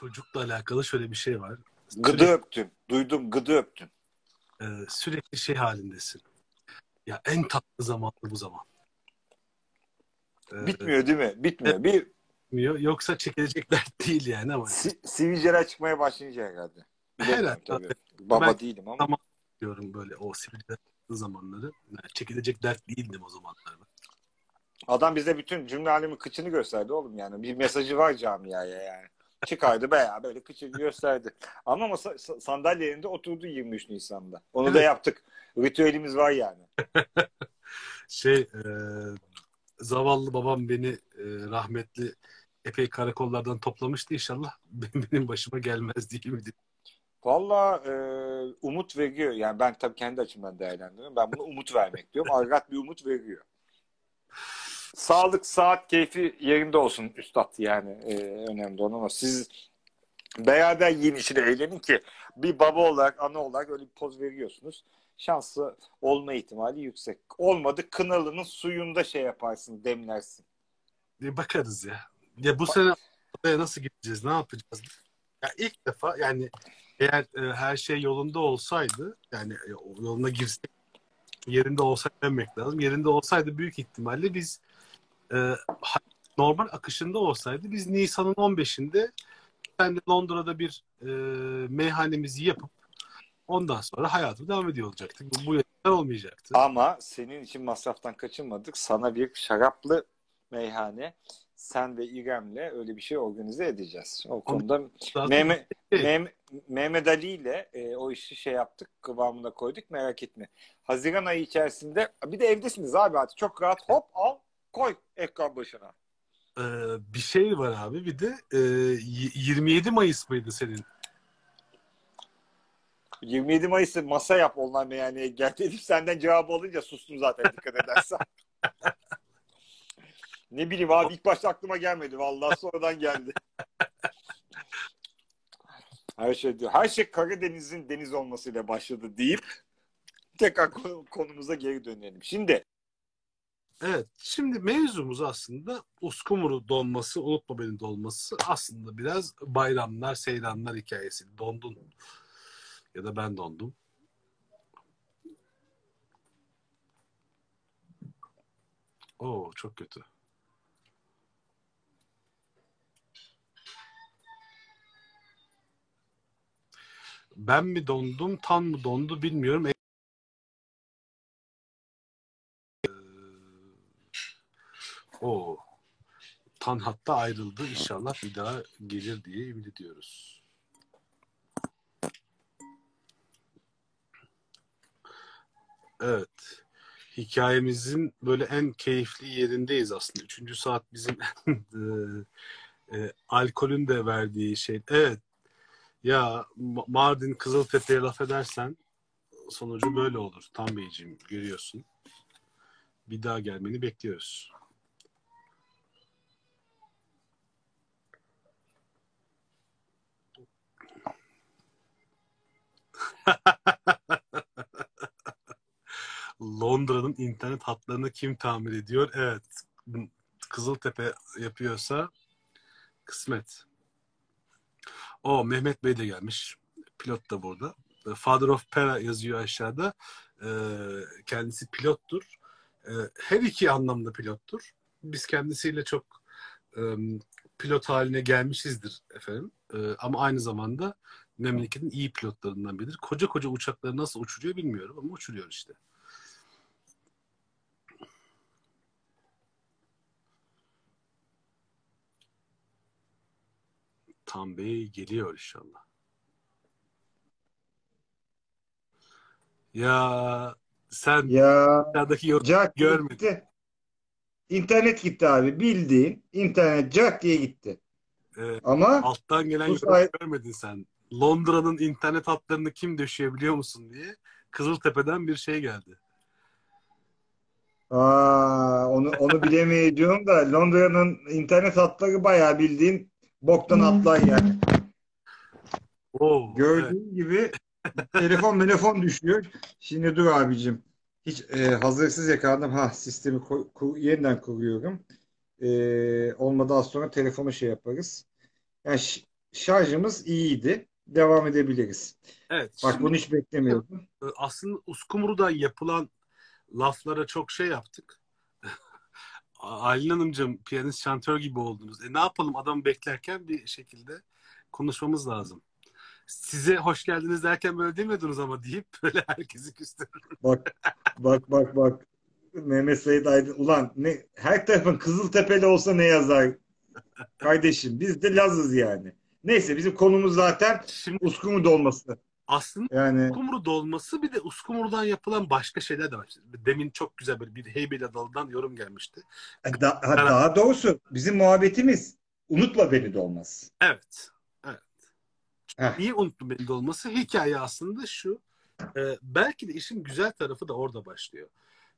çocukla alakalı şöyle bir şey var. Gıdı Sürekli, öptün. Duydum gıdı öptün. e, sürekli şey halindesin. Ya en tatlı zaman bu zaman. E, Bitmiyor değil mi? Bitmiyor. Bir bitmiyor. Yoksa çekilecek dert değil yani ama si sivilceler çıkmaya başlayınca herhalde. Herhalde tabii. Baba Ben- değilim ama. Tamam. diyorum böyle o sivilce zamanları. Yani çekilecek dert değildim o zamanlar. Adam bize bütün cümle alemi kıçını gösterdi oğlum yani. Bir mesajı var camiaya yani. Çıkardı veya böyle kıçını gösterdi. Ama masa, sa- sandalye yerinde oturdu 23 Nisan'da. Onu da yaptık. Ritüelimiz var yani. Şey e, zavallı babam beni e, rahmetli epey karakollardan toplamıştı inşallah benim, başıma gelmez değil mi? Valla e, umut veriyor. Yani ben tabii kendi açımdan değerlendiriyorum. Ben bunu umut vermek diyorum. Argat bir umut veriyor. Sağlık, saat, keyfi yerinde olsun üstad yani. E, önemli olan ama siz beraber yiyin içine eğlenin ki bir baba olarak, ana olarak öyle bir poz veriyorsunuz. Şansı olma ihtimali yüksek. Olmadı kınalının suyunda şey yaparsın, demlersin. E, bakarız ya. Ya bu sene oraya nasıl gideceğiz? Ne yapacağız? Ya ilk defa yani eğer e, her şey yolunda olsaydı yani e, o yoluna girsek yerinde olsaydı demek lazım. Yerinde olsaydı büyük ihtimalle biz e, normal akışında olsaydı biz Nisan'ın 15'inde ben de Londra'da bir e, meyhanemizi yapıp ondan sonra hayatı devam ediyor olacaktık. Bu, bu yaşlar olmayacaktı. Ama senin için masraftan kaçınmadık. Sana bir şaraplı meyhane sen ve İrem'le öyle bir şey organize edeceğiz. O konuda. Mehmet, Mehmet Ali ile e, o işi şey yaptık, kıvamına koyduk merak etme. Haziran ayı içerisinde bir de evdesiniz abi artık çok rahat hop al koy ekran başına. Ee, bir şey var abi bir de e, y- 27 Mayıs mıydı senin? 27 Mayıs'ı masa yap online meyhaneye gel dedim senden cevabı alınca sustum zaten dikkat edersen. ne bileyim abi ilk başta aklıma gelmedi vallahi sonradan geldi. Her şey diyor. Her şey Karadeniz'in deniz olmasıyla başladı deyip tekrar konu- konumuza geri dönelim. Şimdi Evet. Şimdi mevzumuz aslında uskumru donması, unutma beni dolması aslında biraz bayramlar, seyranlar hikayesi. Dondun. Ya da ben dondum. Oo çok kötü. Ben mi dondum, tan mı dondu bilmiyorum. O Tan hatta ayrıldı. İnşallah bir daha gelir diye ümit ediyoruz. Evet. Hikayemizin böyle en keyifli yerindeyiz aslında. Üçüncü saat bizim e, e, alkolün de verdiği şey. Evet. Ya Ma- Mardin Kızıltepe'ye laf edersen sonucu böyle olur. Tam Beyciğim görüyorsun. Bir daha gelmeni bekliyoruz. Londra'nın internet hatlarını kim tamir ediyor? Evet. Kızıltepe yapıyorsa kısmet. O Mehmet Bey de gelmiş. Pilot da burada. Father of Pera yazıyor aşağıda. Ee, kendisi pilottur. Ee, her iki anlamda pilottur. Biz kendisiyle çok e, pilot haline gelmişizdir efendim. Ama aynı zamanda memleketin iyi pilotlarından biridir. Koca koca uçakları nasıl uçuruyor bilmiyorum ama uçuruyor işte. Tam Bey geliyor inşallah. Ya sen Ya aşağıdaki yorum Jack görmedin. gitti. İnternet gitti abi. Bildiğin internet Jack diye gitti. Ee, Ama alttan gelen yorum say- görmedin sen. Londra'nın internet hatlarını kim döşüyor biliyor musun diye. Kızıltepe'den bir şey geldi. aa, onu onu bilemeyeceğim da Londra'nın internet hatları bayağı bildiğin boktan hatlar yani. Oo, evet. Gördüğün gibi telefon telefon düşüyor. Şimdi dur abicim. Hiç e, hazırsız yakaladım. Ha sistemi kur- kur- yeniden kuruyorum. E, olmadı az sonra telefonu şey yaparız. Yani şarjımız iyiydi. Devam edebiliriz. Evet. Bak şimdi- bunu hiç beklemiyordum. e, aslında uskumrudan yapılan laflara çok şey yaptık. Aylin Hanımcığım piyanist şantör gibi oldunuz. E ne yapalım adamı beklerken bir şekilde konuşmamız lazım. Size hoş geldiniz derken böyle demiyordunuz ama deyip böyle herkesi küstürür. Bak bak bak bak. Mehmet Said Aydın. Ulan ne her tarafın Kızıltepe'li olsa ne yazar? Kardeşim biz de Lazız yani. Neyse bizim konumuz zaten Şimdi uskumu dolması. aslında Yani uskumru dolması bir de uskumrudan yapılan başka şeyler de var. Demin çok güzel bir, bir Heybeli Adalı'dan yorum gelmişti. da- ha, daha doğrusu bizim muhabbetimiz unutma beni dolması. Evet. Evet. Heh. Niye unuttum belli olması? Hikaye aslında şu. e, belki de işin güzel tarafı da orada başlıyor.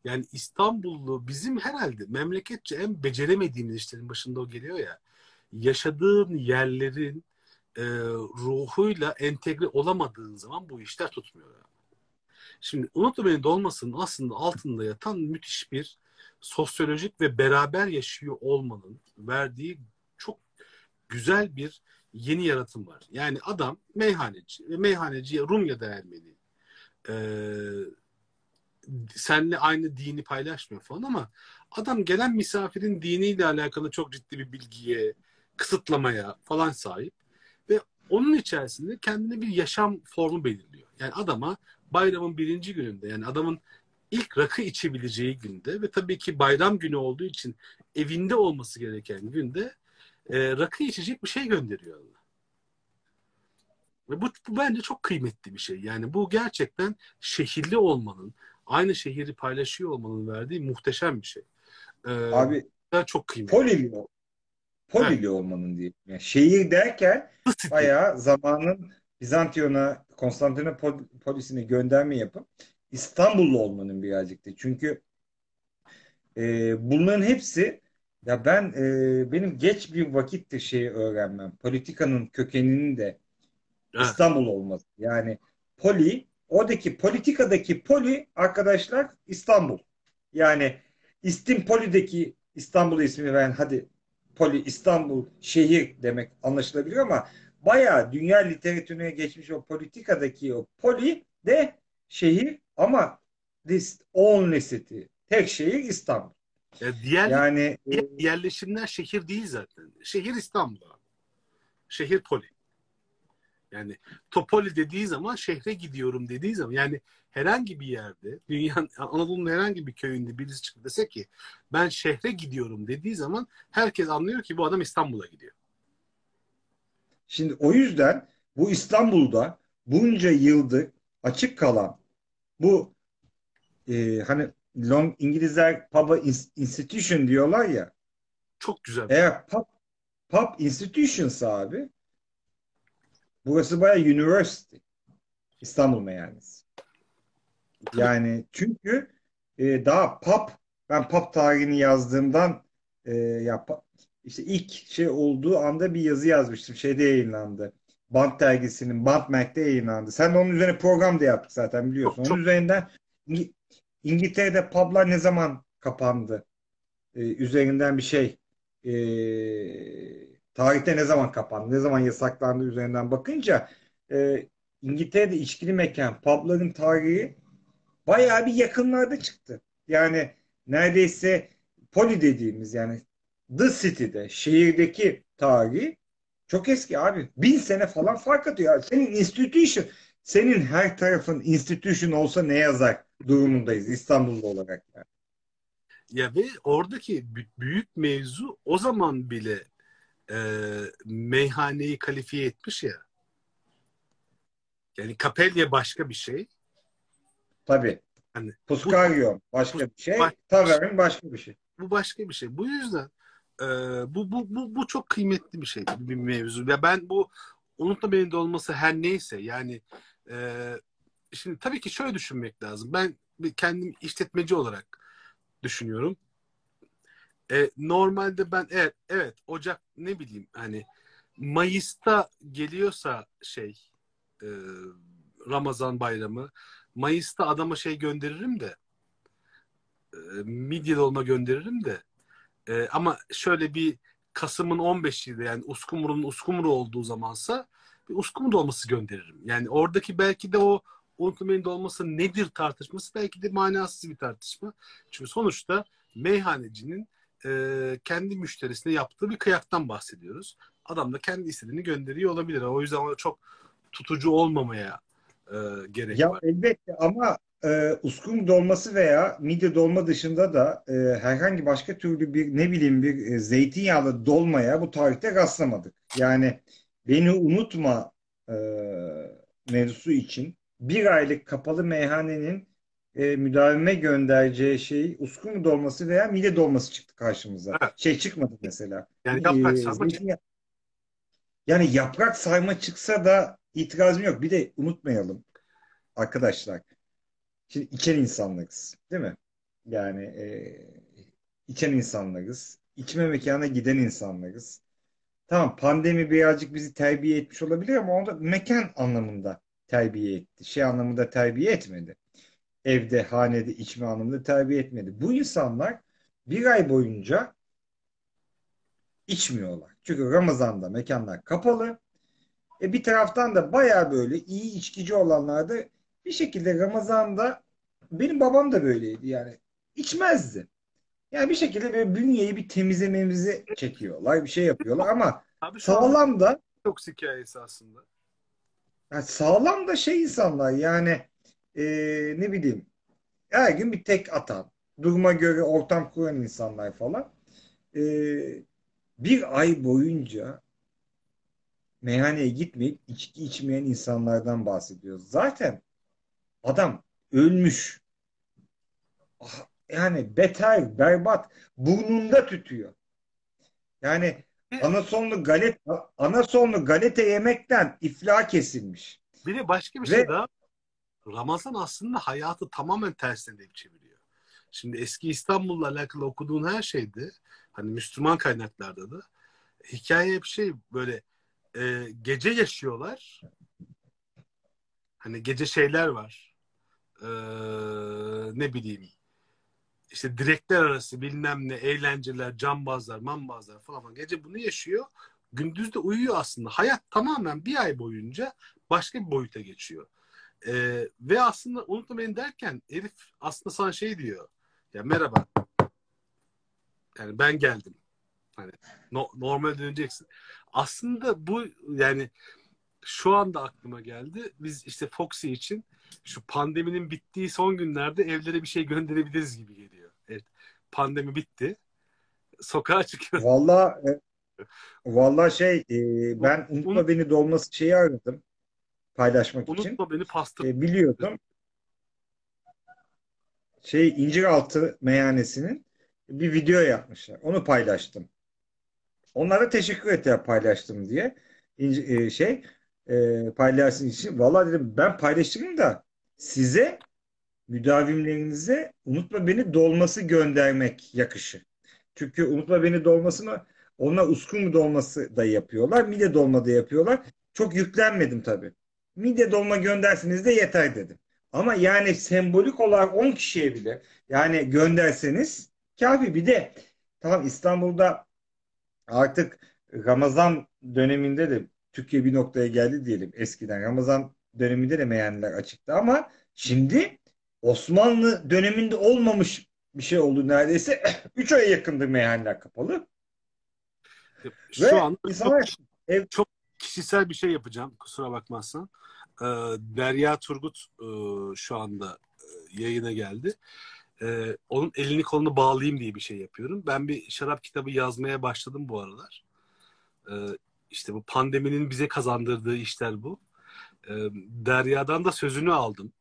Yani İstanbullu bizim herhalde memleketçe en beceremediğimiz işlerin başında o geliyor ya. Yaşadığın yerlerin e, ruhuyla entegre olamadığın zaman bu işler tutmuyor. Yani. Şimdi unutma beni dolmasının aslında altında yatan müthiş bir sosyolojik ve beraber yaşıyor olmanın verdiği çok güzel bir yeni yaratım var. Yani adam meyhaneci ve meyhaneciye Rum ya da Ermeni e, senle aynı dini paylaşmıyor falan ama adam gelen misafirin diniyle alakalı çok ciddi bir bilgiye, kısıtlamaya falan sahip onun içerisinde kendine bir yaşam formu belirliyor. Yani adama bayramın birinci gününde yani adamın ilk rakı içebileceği günde ve tabii ki bayram günü olduğu için evinde olması gereken günde e, rakı içecek bir şey gönderiyor Allah. Ve bu, bu bence çok kıymetli bir şey. Yani bu gerçekten şehirli olmanın, aynı şehri paylaşıyor olmanın verdiği muhteşem bir şey. Ee, abi çok kıymetli. Polili, polili olmanın diye. Yani şehir derken bayağı zamanın Bizantiyon'a Konstantinopolis'ine gönderme yapıp İstanbullu olmanın birazcık da. Çünkü e, bunların hepsi ya ben e, benim geç bir vakittir şeyi öğrenmem. Politikanın kökeninin de. İstanbul olması. Yani poli, oradaki politikadaki poli arkadaşlar İstanbul. Yani İstimpoli'deki İstanbul'a ismini veren hadi poli İstanbul şehir demek anlaşılabilir ama bayağı dünya literatürüne geçmiş o politikadaki o poli de şehir ama this only city. Tek şehir İstanbul. E, diğer, Yani e, yerleşimler şehir değil zaten. Şehir İstanbul. abi. Şehir poli. Yani Topoli dediği zaman şehre gidiyorum dediği zaman yani herhangi bir yerde dünyanın Anadolu'nun herhangi bir köyünde birisi çıkıp dese ki ben şehre gidiyorum dediği zaman herkes anlıyor ki bu adam İstanbul'a gidiyor. Şimdi o yüzden bu İstanbul'da bunca yıldır açık kalan bu e, hani long İngilizler ins- institution diyorlar ya Çok güzel. eğer pub, pub institutions abi burası bayağı university İstanbul meyhanesi. Yani çünkü e, daha pub ben pub tarihini yazdığımdan e, ya işte ilk şey olduğu anda bir yazı yazmıştım. Şeyde yayınlandı. Bant dergisinin Bant Mac'te yayınlandı. Sen de onun üzerine program da yaptık zaten biliyorsun. Çok, çok. Onun üzerinden İngi- İngiltere'de publar ne zaman kapandı? E, üzerinden bir şey e, tarihte ne zaman kapandı? Ne zaman yasaklandı üzerinden bakınca e, İngiltere'de içkili mekan pubların tarihi bayağı bir yakınlarda çıktı. Yani neredeyse poli dediğimiz yani the city'de şehirdeki tarihi çok eski abi. Bin sene falan fark atıyor. Senin institution senin her tarafın institution olsa ne yazar durumundayız İstanbullu olarak. Yani. Ya ve oradaki bü- büyük mevzu o zaman bile e, meyhaneyi kalifiye etmiş ya. Yani kapelye başka bir şey. Tabii. Hani Puskaryon başka bir şey. Baş- Tavern başka bir şey. bu başka bir şey. Bu yüzden e, bu, bu, bu, bu çok kıymetli bir şey, bir mevzu. Ya ben bu unutma beni de olması her neyse yani e, şimdi tabii ki şöyle düşünmek lazım. Ben kendim işletmeci olarak düşünüyorum. E, normalde ben evet evet Ocak ne bileyim hani Mayıs'ta geliyorsa şey e, Ramazan bayramı Mayıs'ta adama şey gönderirim de e, midye dolma gönderirim de e, ama şöyle bir Kasım'ın 15'iydi yani Uskumru'nun Uskumru olduğu zamansa bir Uskumru dolması gönderirim. Yani oradaki belki de o unutmayın dolması nedir tartışması belki de manasız bir tartışma. Çünkü sonuçta meyhanecinin e, kendi müşterisine yaptığı bir kıyaktan bahsediyoruz. Adam da kendi istediğini gönderiyor olabilir. O yüzden ona çok tutucu olmamaya e, gerek Ya var. elbette ama e, uskum dolması veya midye dolma dışında da e, herhangi başka türlü bir ne bileyim bir e, zeytinyağlı dolmaya bu tarihte rastlamadık. Yani beni unutma e, mevzusu için bir aylık kapalı meyhanenin e, müdavime göndereceği şey uskum dolması veya midye dolması çıktı karşımıza. Evet. Şey çıkmadı mesela. Yani yaprak E, sarma zeytinyağı- yani yaprak sarma çıksa da itirazım yok. Bir de unutmayalım arkadaşlar. Şimdi içen insanlarız, değil mi? Yani e, içen insanlarız. İçme mekana giden insanlarız. Tamam pandemi birazcık bizi terbiye etmiş olabilir ama onu da mekan anlamında terbiye etti. Şey anlamında terbiye etmedi. Evde, hanede içme anlamında terbiye etmedi. Bu insanlar bir ay boyunca içmiyorlar. Çünkü Ramazan'da mekanlar kapalı. E bir taraftan da baya böyle iyi içkici olanlar da bir şekilde Ramazan'da benim babam da böyleydi yani içmezdi. Yani bir şekilde böyle bünyeyi bir temizlememizi çekiyorlar, bir şey yapıyorlar ama Abi sağlam da çok hikayesi aslında. yani sağlam da şey insanlar yani e, ne bileyim her gün bir tek atan, duruma göre ortam kuran insanlar falan. E, bir ay boyunca meyhaneye gitmeyip içki içmeyen insanlardan bahsediyoruz. Zaten adam ölmüş. Ah, Yani beter, berbat, burnunda tütüyor. Yani anasonlu galet, anasonlu galeta yemekten iflah kesilmiş. Bir de başka bir Ve- şey daha. Ramazan aslında hayatı tamamen tersine denk çeviriyor. Şimdi eski İstanbul'la alakalı okuduğun her şeyde hani Müslüman kaynaklarda da hikaye hep şey böyle e, gece yaşıyorlar. Hani gece şeyler var. E, ne bileyim işte direkler arası bilmem ne eğlenceler, cambazlar, mambazlar falan. falan. Gece bunu yaşıyor. Gündüz de uyuyor aslında. Hayat tamamen bir ay boyunca başka bir boyuta geçiyor. Ee, ve aslında unutma derken herif aslında sana şey diyor. Ya merhaba. Yani ben geldim. Hani no, normal döneceksin. Aslında bu yani şu anda aklıma geldi. Biz işte Foxy için şu pandeminin bittiği son günlerde evlere bir şey gönderebiliriz gibi geliyor. Evet. Pandemi bitti. Sokağa çıkıyor. Vallahi e, vallahi şey e, ben Unut- unutma beni dolması şeyi aradım paylaşmak için. Unutma beni pastır. E, biliyordum. Şey İnciraltı Meyhanesi'nin bir video yapmışlar. Onu paylaştım. Onlara teşekkür ettiler paylaştım diye. İnci, e, şey e, paylaşsın için. Vallahi dedim ben paylaştırayım da size müdavimlerinize unutma beni dolması göndermek yakışı. Çünkü unutma beni dolmasını ona uskumru dolması da yapıyorlar. Mide dolma da yapıyorlar. Çok yüklenmedim tabii. Midye dolma gönderseniz de yeter dedim. Ama yani sembolik olarak 10 kişiye bile yani gönderseniz kafi. Bir de tamam İstanbul'da artık Ramazan döneminde de Türkiye bir noktaya geldi diyelim eskiden. Ramazan döneminde de meyhaneler açıktı ama şimdi Osmanlı döneminde olmamış bir şey oldu neredeyse. 3 aya yakındır meyhaneler kapalı. Şu Ve anda insanlar çok kişisel bir şey yapacağım kusura bakmazsan. Ee, Derya Turgut e, şu anda e, yayına geldi. Ee, onun elini kolunu bağlayayım diye bir şey yapıyorum. Ben bir şarap kitabı yazmaya başladım bu aralar. Ee, işte bu pandeminin bize kazandırdığı işler bu. Ee, Derya'dan da sözünü aldım.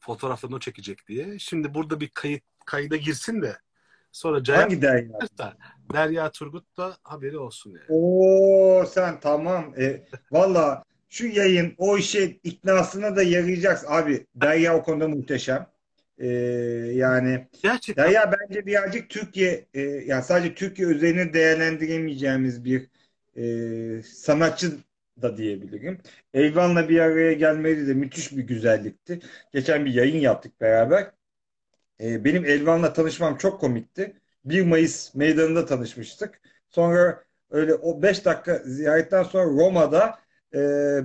Fotoğraflarını o çekecek diye. Şimdi burada bir kayıt kayda girsin de sonra Cahit hangi derya? Derya Turgut da haberi olsun yani. Oo sen tamam. E, Valla şu yayın o işe iknasına da yarayacak. Abi Derya o konuda muhteşem. E, yani Gerçekten Derya bence birazcık Türkiye e, yani sadece Türkiye üzerine değerlendiremeyeceğimiz bir e, sanatçı da diyebilirim. Elvan'la bir araya gelmeleri de müthiş bir güzellikti. Geçen bir yayın yaptık beraber. E, benim Elvan'la tanışmam çok komikti. 1 Mayıs meydanında tanışmıştık. Sonra öyle o 5 dakika ziyaretten sonra Roma'da e,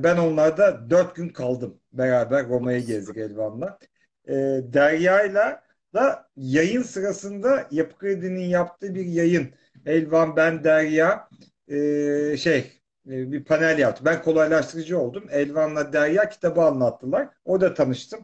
ben onlarda 4 gün kaldım. Beraber Roma'yı gezdik Elvan'la. E, Derya'yla da yayın sırasında Yapı Kredi'nin yaptığı bir yayın. Elvan, ben, Derya e, şey e, bir panel yaptı. Ben kolaylaştırıcı oldum. Elvan'la Derya kitabı anlattılar. Orada tanıştım.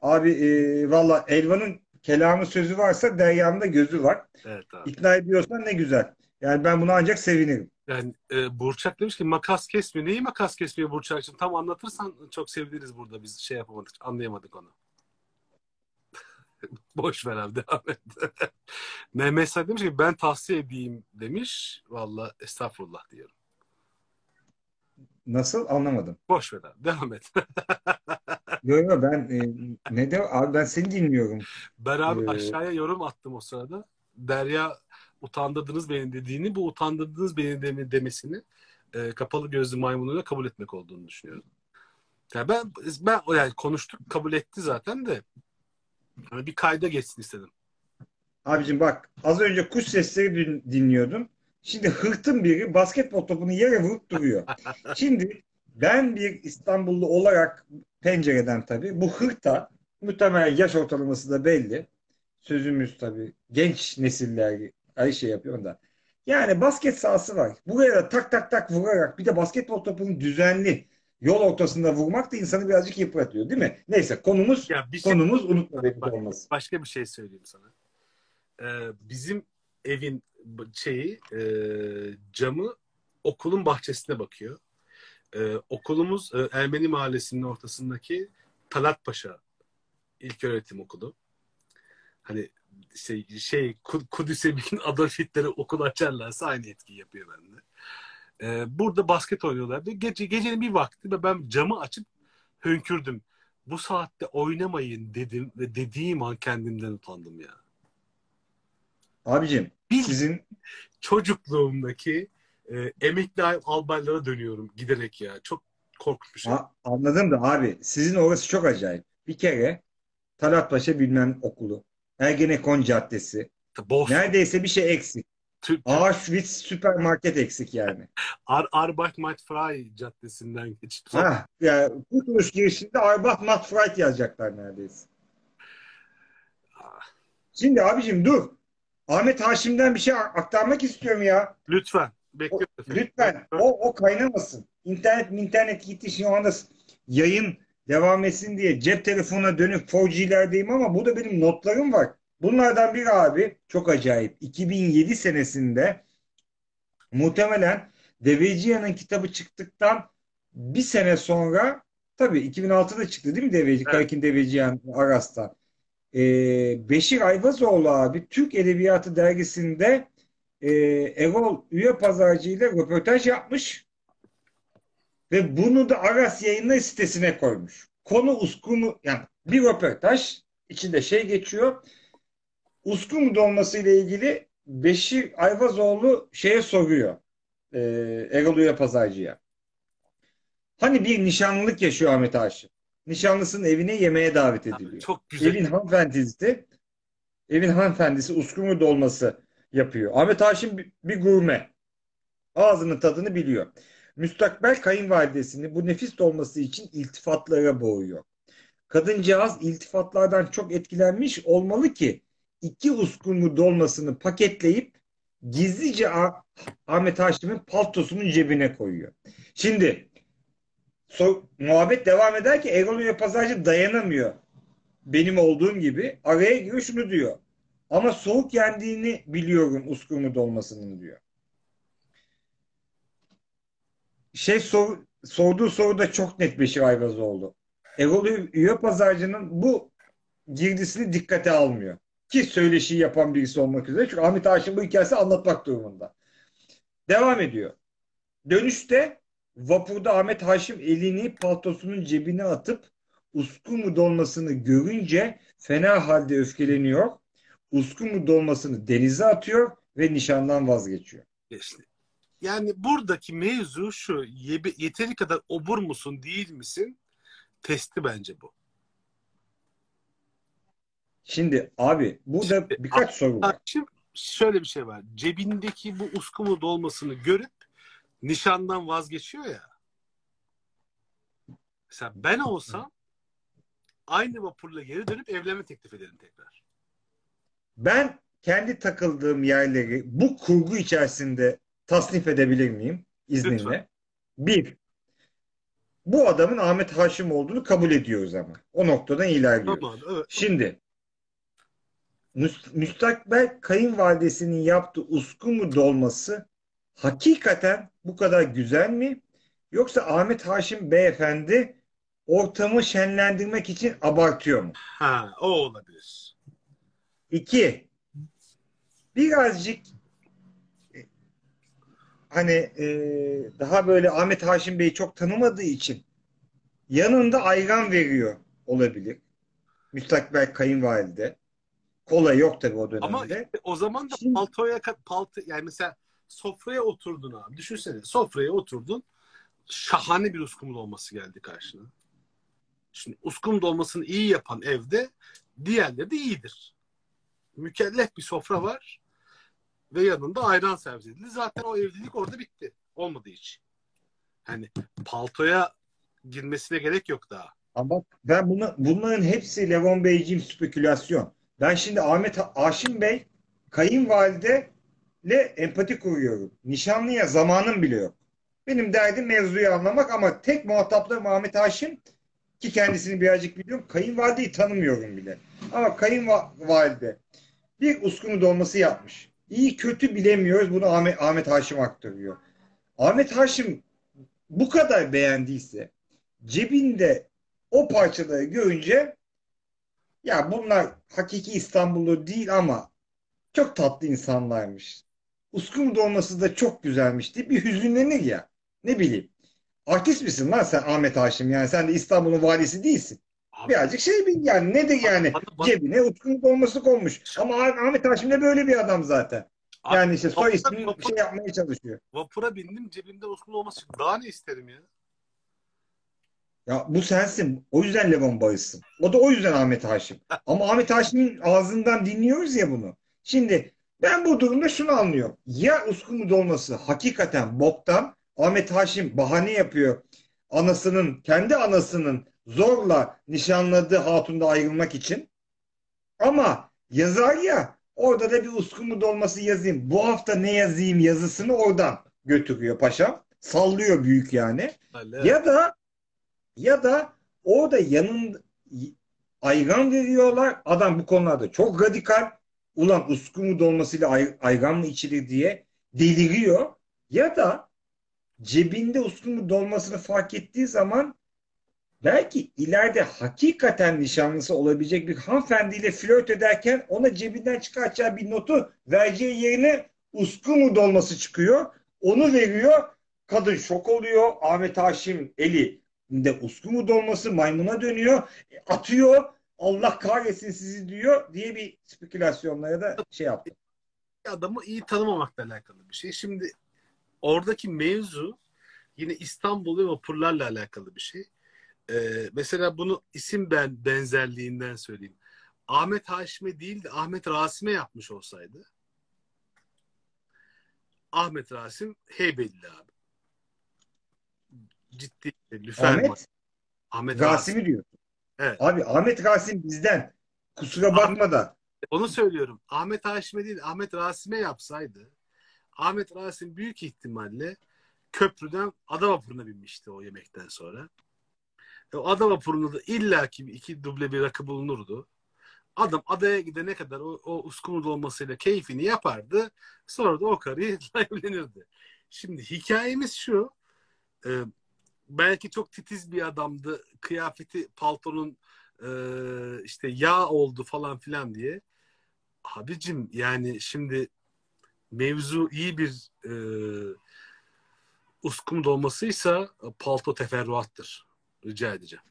Abi e, valla Elvan'ın kelamı sözü varsa Derya'nın da gözü var. Evet abi. İkna ediyorsan ne güzel. Yani ben buna ancak sevinirim. Yani e, Burçak demiş ki makas kesmiyor. Neyi makas kesmiyor Burçak'cığım? Tam anlatırsan çok seviniriz burada. Biz şey yapamadık, anlayamadık onu. Boş ver abi devam et. Mehmet Say demiş ki ben tavsiye edeyim demiş. Valla estağfurullah diyorum. Nasıl anlamadım. Boş ver abi devam et. Yok yok ben e, ne de abi ben seni dinliyorum. Ben abi Ee, aşağıya yorum attım o sırada. Derya utandırdınız beni dediğini, bu utandırdınız beni deme- demesini e, kapalı gözlü maymunuyla kabul etmek olduğunu düşünüyorum. Yani ben ben yani konuştuk, kabul etti zaten de hani bir kayda geçsin istedim. Abicim bak az önce kuş sesleri din- dinliyordum. Şimdi hırtın biri basketbol topunu yere vurup duruyor. Şimdi ben bir İstanbullu olarak pencereden tabii bu hırta muhtemelen yaş ortalaması da belli. Sözümüz tabii genç nesiller ay şey yapıyor da. Yani basket sahası var. Buraya da tak tak tak vurarak bir de basketbol topunu düzenli yol ortasında vurmak da insanı birazcık yıpratıyor değil mi? Neyse konumuz Ya bir şey, konumuz unutma Bak, olması. başka bir şey söyleyeyim sana. Ee, bizim evin şeyi e, camı okulun bahçesine bakıyor. Ee, okulumuz e, Ermeni Mahallesi'nin ortasındaki Talat Paşa İlköğretim Okulu. Hani şey, şey Ku- Kudüs'e bir gün Adolf Hitler'e okul açarlarsa aynı etkiyi yapıyor bende. Ee, burada basket oynuyorlardı. Gece, gecenin bir vakti ve ben camı açıp hönkürdüm. Bu saatte oynamayın dedim ve dediğim an kendimden utandım ya. Abicim Bil sizin çocukluğumdaki e, emekli albaylara dönüyorum giderek ya. Çok korkunç bir şey. A- anladım da abi sizin orası çok acayip. Bir kere Talat Paşa bilmem okulu. Ergenekon Caddesi. Boş. Neredeyse bir şey eksik. Türk, Auschwitz süpermarket eksik yani. Ar Arbeit-Macht-Frei Caddesi'nden geçip Ha, yani Kurtuluş girişinde Arbat Matfreit yazacaklar neredeyse. Şimdi abicim dur. Ahmet Haşim'den bir şey aktarmak istiyorum ya. Lütfen. O- Bekliyorum. lütfen o, o kaynamasın. İnternet internet gitti şu anda yayın devam etsin diye cep telefonuna dönüp 4G'lerdeyim ama burada benim notlarım var. Bunlardan biri abi çok acayip. 2007 senesinde muhtemelen Deveciyan'ın kitabı çıktıktan bir sene sonra tabii 2006'da çıktı değil mi Deveci? Evet. Karakin Deveciyan Aras'ta. Ee, Beşir Ayvazoğlu abi Türk Edebiyatı dergisinde e, Erol Üye Pazarcı ile röportaj yapmış ve bunu da Aras yayınları sitesine koymuş. Konu uskumu yani bir röportaj içinde şey geçiyor. Uskumu dolması ile ilgili Beşir Ayvazoğlu şeye soruyor. E, Erol Üye Pazarcı'ya. Hani bir nişanlılık yaşıyor Ahmet Haşim. Nişanlısının evine yemeğe davet ediliyor. Çok güzel. Evin hanımefendisi evin hanımefendisi uskumru dolması yapıyor. Ahmet Haşim bir, bir gurme. Ağzının tadını biliyor. Müstakbel kayınvalidesini bu nefis dolması için iltifatlara boğuyor. Kadıncağız iltifatlardan çok etkilenmiş olmalı ki iki uskumru dolmasını paketleyip gizlice Ah- Ahmet Haşim'in paltosunun cebine koyuyor. Şimdi so- muhabbet devam eder ki Erol Pazarcı dayanamıyor benim olduğum gibi araya giriyor şunu diyor. Ama soğuk yendiğini biliyorum uskumru dolmasının diyor. Şey sor, sorduğu soru da çok net Beşir Ayvazoğlu. Erol Üye Pazarcı'nın bu girdisini dikkate almıyor. Ki söyleşiyi yapan birisi olmak üzere. Çünkü Ahmet Haşim bu hikayesi anlatmak durumunda. Devam ediyor. Dönüşte vapurda Ahmet Haşim elini paltosunun cebine atıp uskumu dolmasını görünce fena halde öfkeleniyor. Uskumu dolmasını denize atıyor ve nişandan vazgeçiyor. İşte, yani buradaki mevzu şu. Yeteri kadar obur musun değil misin? Testi bence bu. Şimdi abi burada birkaç soru var. Haşim şöyle bir şey var. Cebindeki bu uskumu dolmasını görüp nişandan vazgeçiyor ya. Mesela ben olsam aynı vapurla geri dönüp evlenme teklif ederim tekrar. Ben kendi takıldığım yerleri bu kurgu içerisinde tasnif edebilir miyim? İzninle. Lütfen. Bir. Bu adamın Ahmet Haşim olduğunu kabul ediyoruz ama. O noktadan ilerliyoruz. Tamam, evet. Şimdi müstakbel kayınvalidesinin yaptığı uskumu dolması hakikaten bu kadar güzel mi? Yoksa Ahmet Haşim beyefendi ortamı şenlendirmek için abartıyor mu? Ha, o olabilir. İki, birazcık e, hani e, daha böyle Ahmet Haşim Bey'i çok tanımadığı için yanında ayran veriyor olabilir. Müstakbel kayınvalide. Kola yok tabii o Ama dönemde. işte o zaman da Şimdi- paltoya kat palto yani mesela sofraya oturdun abi. Düşünsene sofraya oturdun. Şahane bir uskumru olması geldi karşına. Şimdi uskumru dolmasını iyi yapan evde diğerleri de iyidir. Mükellef bir sofra var ve yanında ayran servis edildi. Zaten o evlilik orada bitti. Olmadığı için. Hani paltoya girmesine gerek yok daha. Ama ben bunu, bunların hepsi Levon Beyciğim spekülasyon. Ben şimdi Ahmet Haşim Bey kayınvalide ile empati kuruyorum. Nişanlıya zamanım bile yok. Benim derdim mevzuyu anlamak ama tek muhataplarım Ahmet Haşim ki kendisini birazcık biliyorum. Kayınvalideyi tanımıyorum bile. Ama kayınvalide bir uskunu dolması yapmış. İyi kötü bilemiyoruz. Bunu Ahmet, Ahmet Haşim aktarıyor. Ahmet Haşim bu kadar beğendiyse cebinde o parçaları görünce ya bunlar hakiki İstanbullu değil ama çok tatlı insanlarmış. Uskum dolması da çok güzelmiş diye bir hüzünlenir ya. Ne bileyim. Artist misin lan sen Ahmet Haşim? Yani sen de İstanbul'un valisi değilsin. Abi, Birazcık şey bil yani nedir yani? bana- bana- Cebine uskum dolması konmuş. Ama Ah- Ahmet Haşim de böyle bir adam zaten. abi, Yani işte soy ismini bir şey yapmaya çalışıyor. Vapura bindim cebimde uskumru olması. Daha ne isterim ya? Ya bu sensin. O yüzden Levon Bağız'sın. O da o yüzden Ahmet Haşim. Ama Ahmet Haşim'in ağzından dinliyoruz ya bunu. Şimdi ben bu durumda şunu anlıyorum. Ya uskumu dolması hakikaten boktan. Ahmet Haşim bahane yapıyor. Anasının, kendi anasının zorla nişanladığı hatundan ayrılmak için. Ama yazar ya orada da bir uskumu dolması yazayım. Bu hafta ne yazayım yazısını oradan götürüyor paşam. Sallıyor büyük yani. Evet. Ya da ya da orada yanın ayran veriyorlar. Adam bu konularda çok radikal. Ulan uskumu dolmasıyla ay- ayran mı içilir diye deliriyor. Ya da cebinde uskumu dolmasını fark ettiği zaman belki ileride hakikaten nişanlısı olabilecek bir hanımefendiyle flört ederken ona cebinden çıkartacağı bir notu vereceği yerine uskumu dolması çıkıyor. Onu veriyor. Kadın şok oluyor. Ahmet Haşim eli de uskumu dolması maymuna dönüyor. E, Atıyor. Allah kahretsin sizi diyor diye bir spekülasyonlara da şey yaptı. adamı iyi tanımamakla alakalı bir şey. Şimdi oradaki mevzu yine İstanbul ve vapurlarla alakalı bir şey. Ee, mesela bunu isim ben benzerliğinden söyleyeyim. Ahmet Haşim'e değil de Ahmet Rasim'e yapmış olsaydı Ahmet Rasim heybelli abi. Ciddi. Lüfer var. Ahmet Ahmet Rasim. Rasim'i diyor. Evet. Abi Ahmet Rasim bizden. Kusura bakma da. Onu söylüyorum. Ahmet Haşim'e değil Ahmet Rasim'e yapsaydı Ahmet Rasim büyük ihtimalle köprüden ada vapuruna binmişti o yemekten sonra. E, o ada vapurunda da illaki bir iki duble bir rakı bulunurdu. Adam adaya gidene kadar o, o uskumru dolmasıyla keyfini yapardı. Sonra da o karıyla evlenirdi. Şimdi hikayemiz şu. e, belki çok titiz bir adamdı. Kıyafeti paltonun e, işte yağ oldu falan filan diye. Abicim yani şimdi mevzu iyi bir e, uskum dolmasıysa palto teferruattır. Rica edeceğim.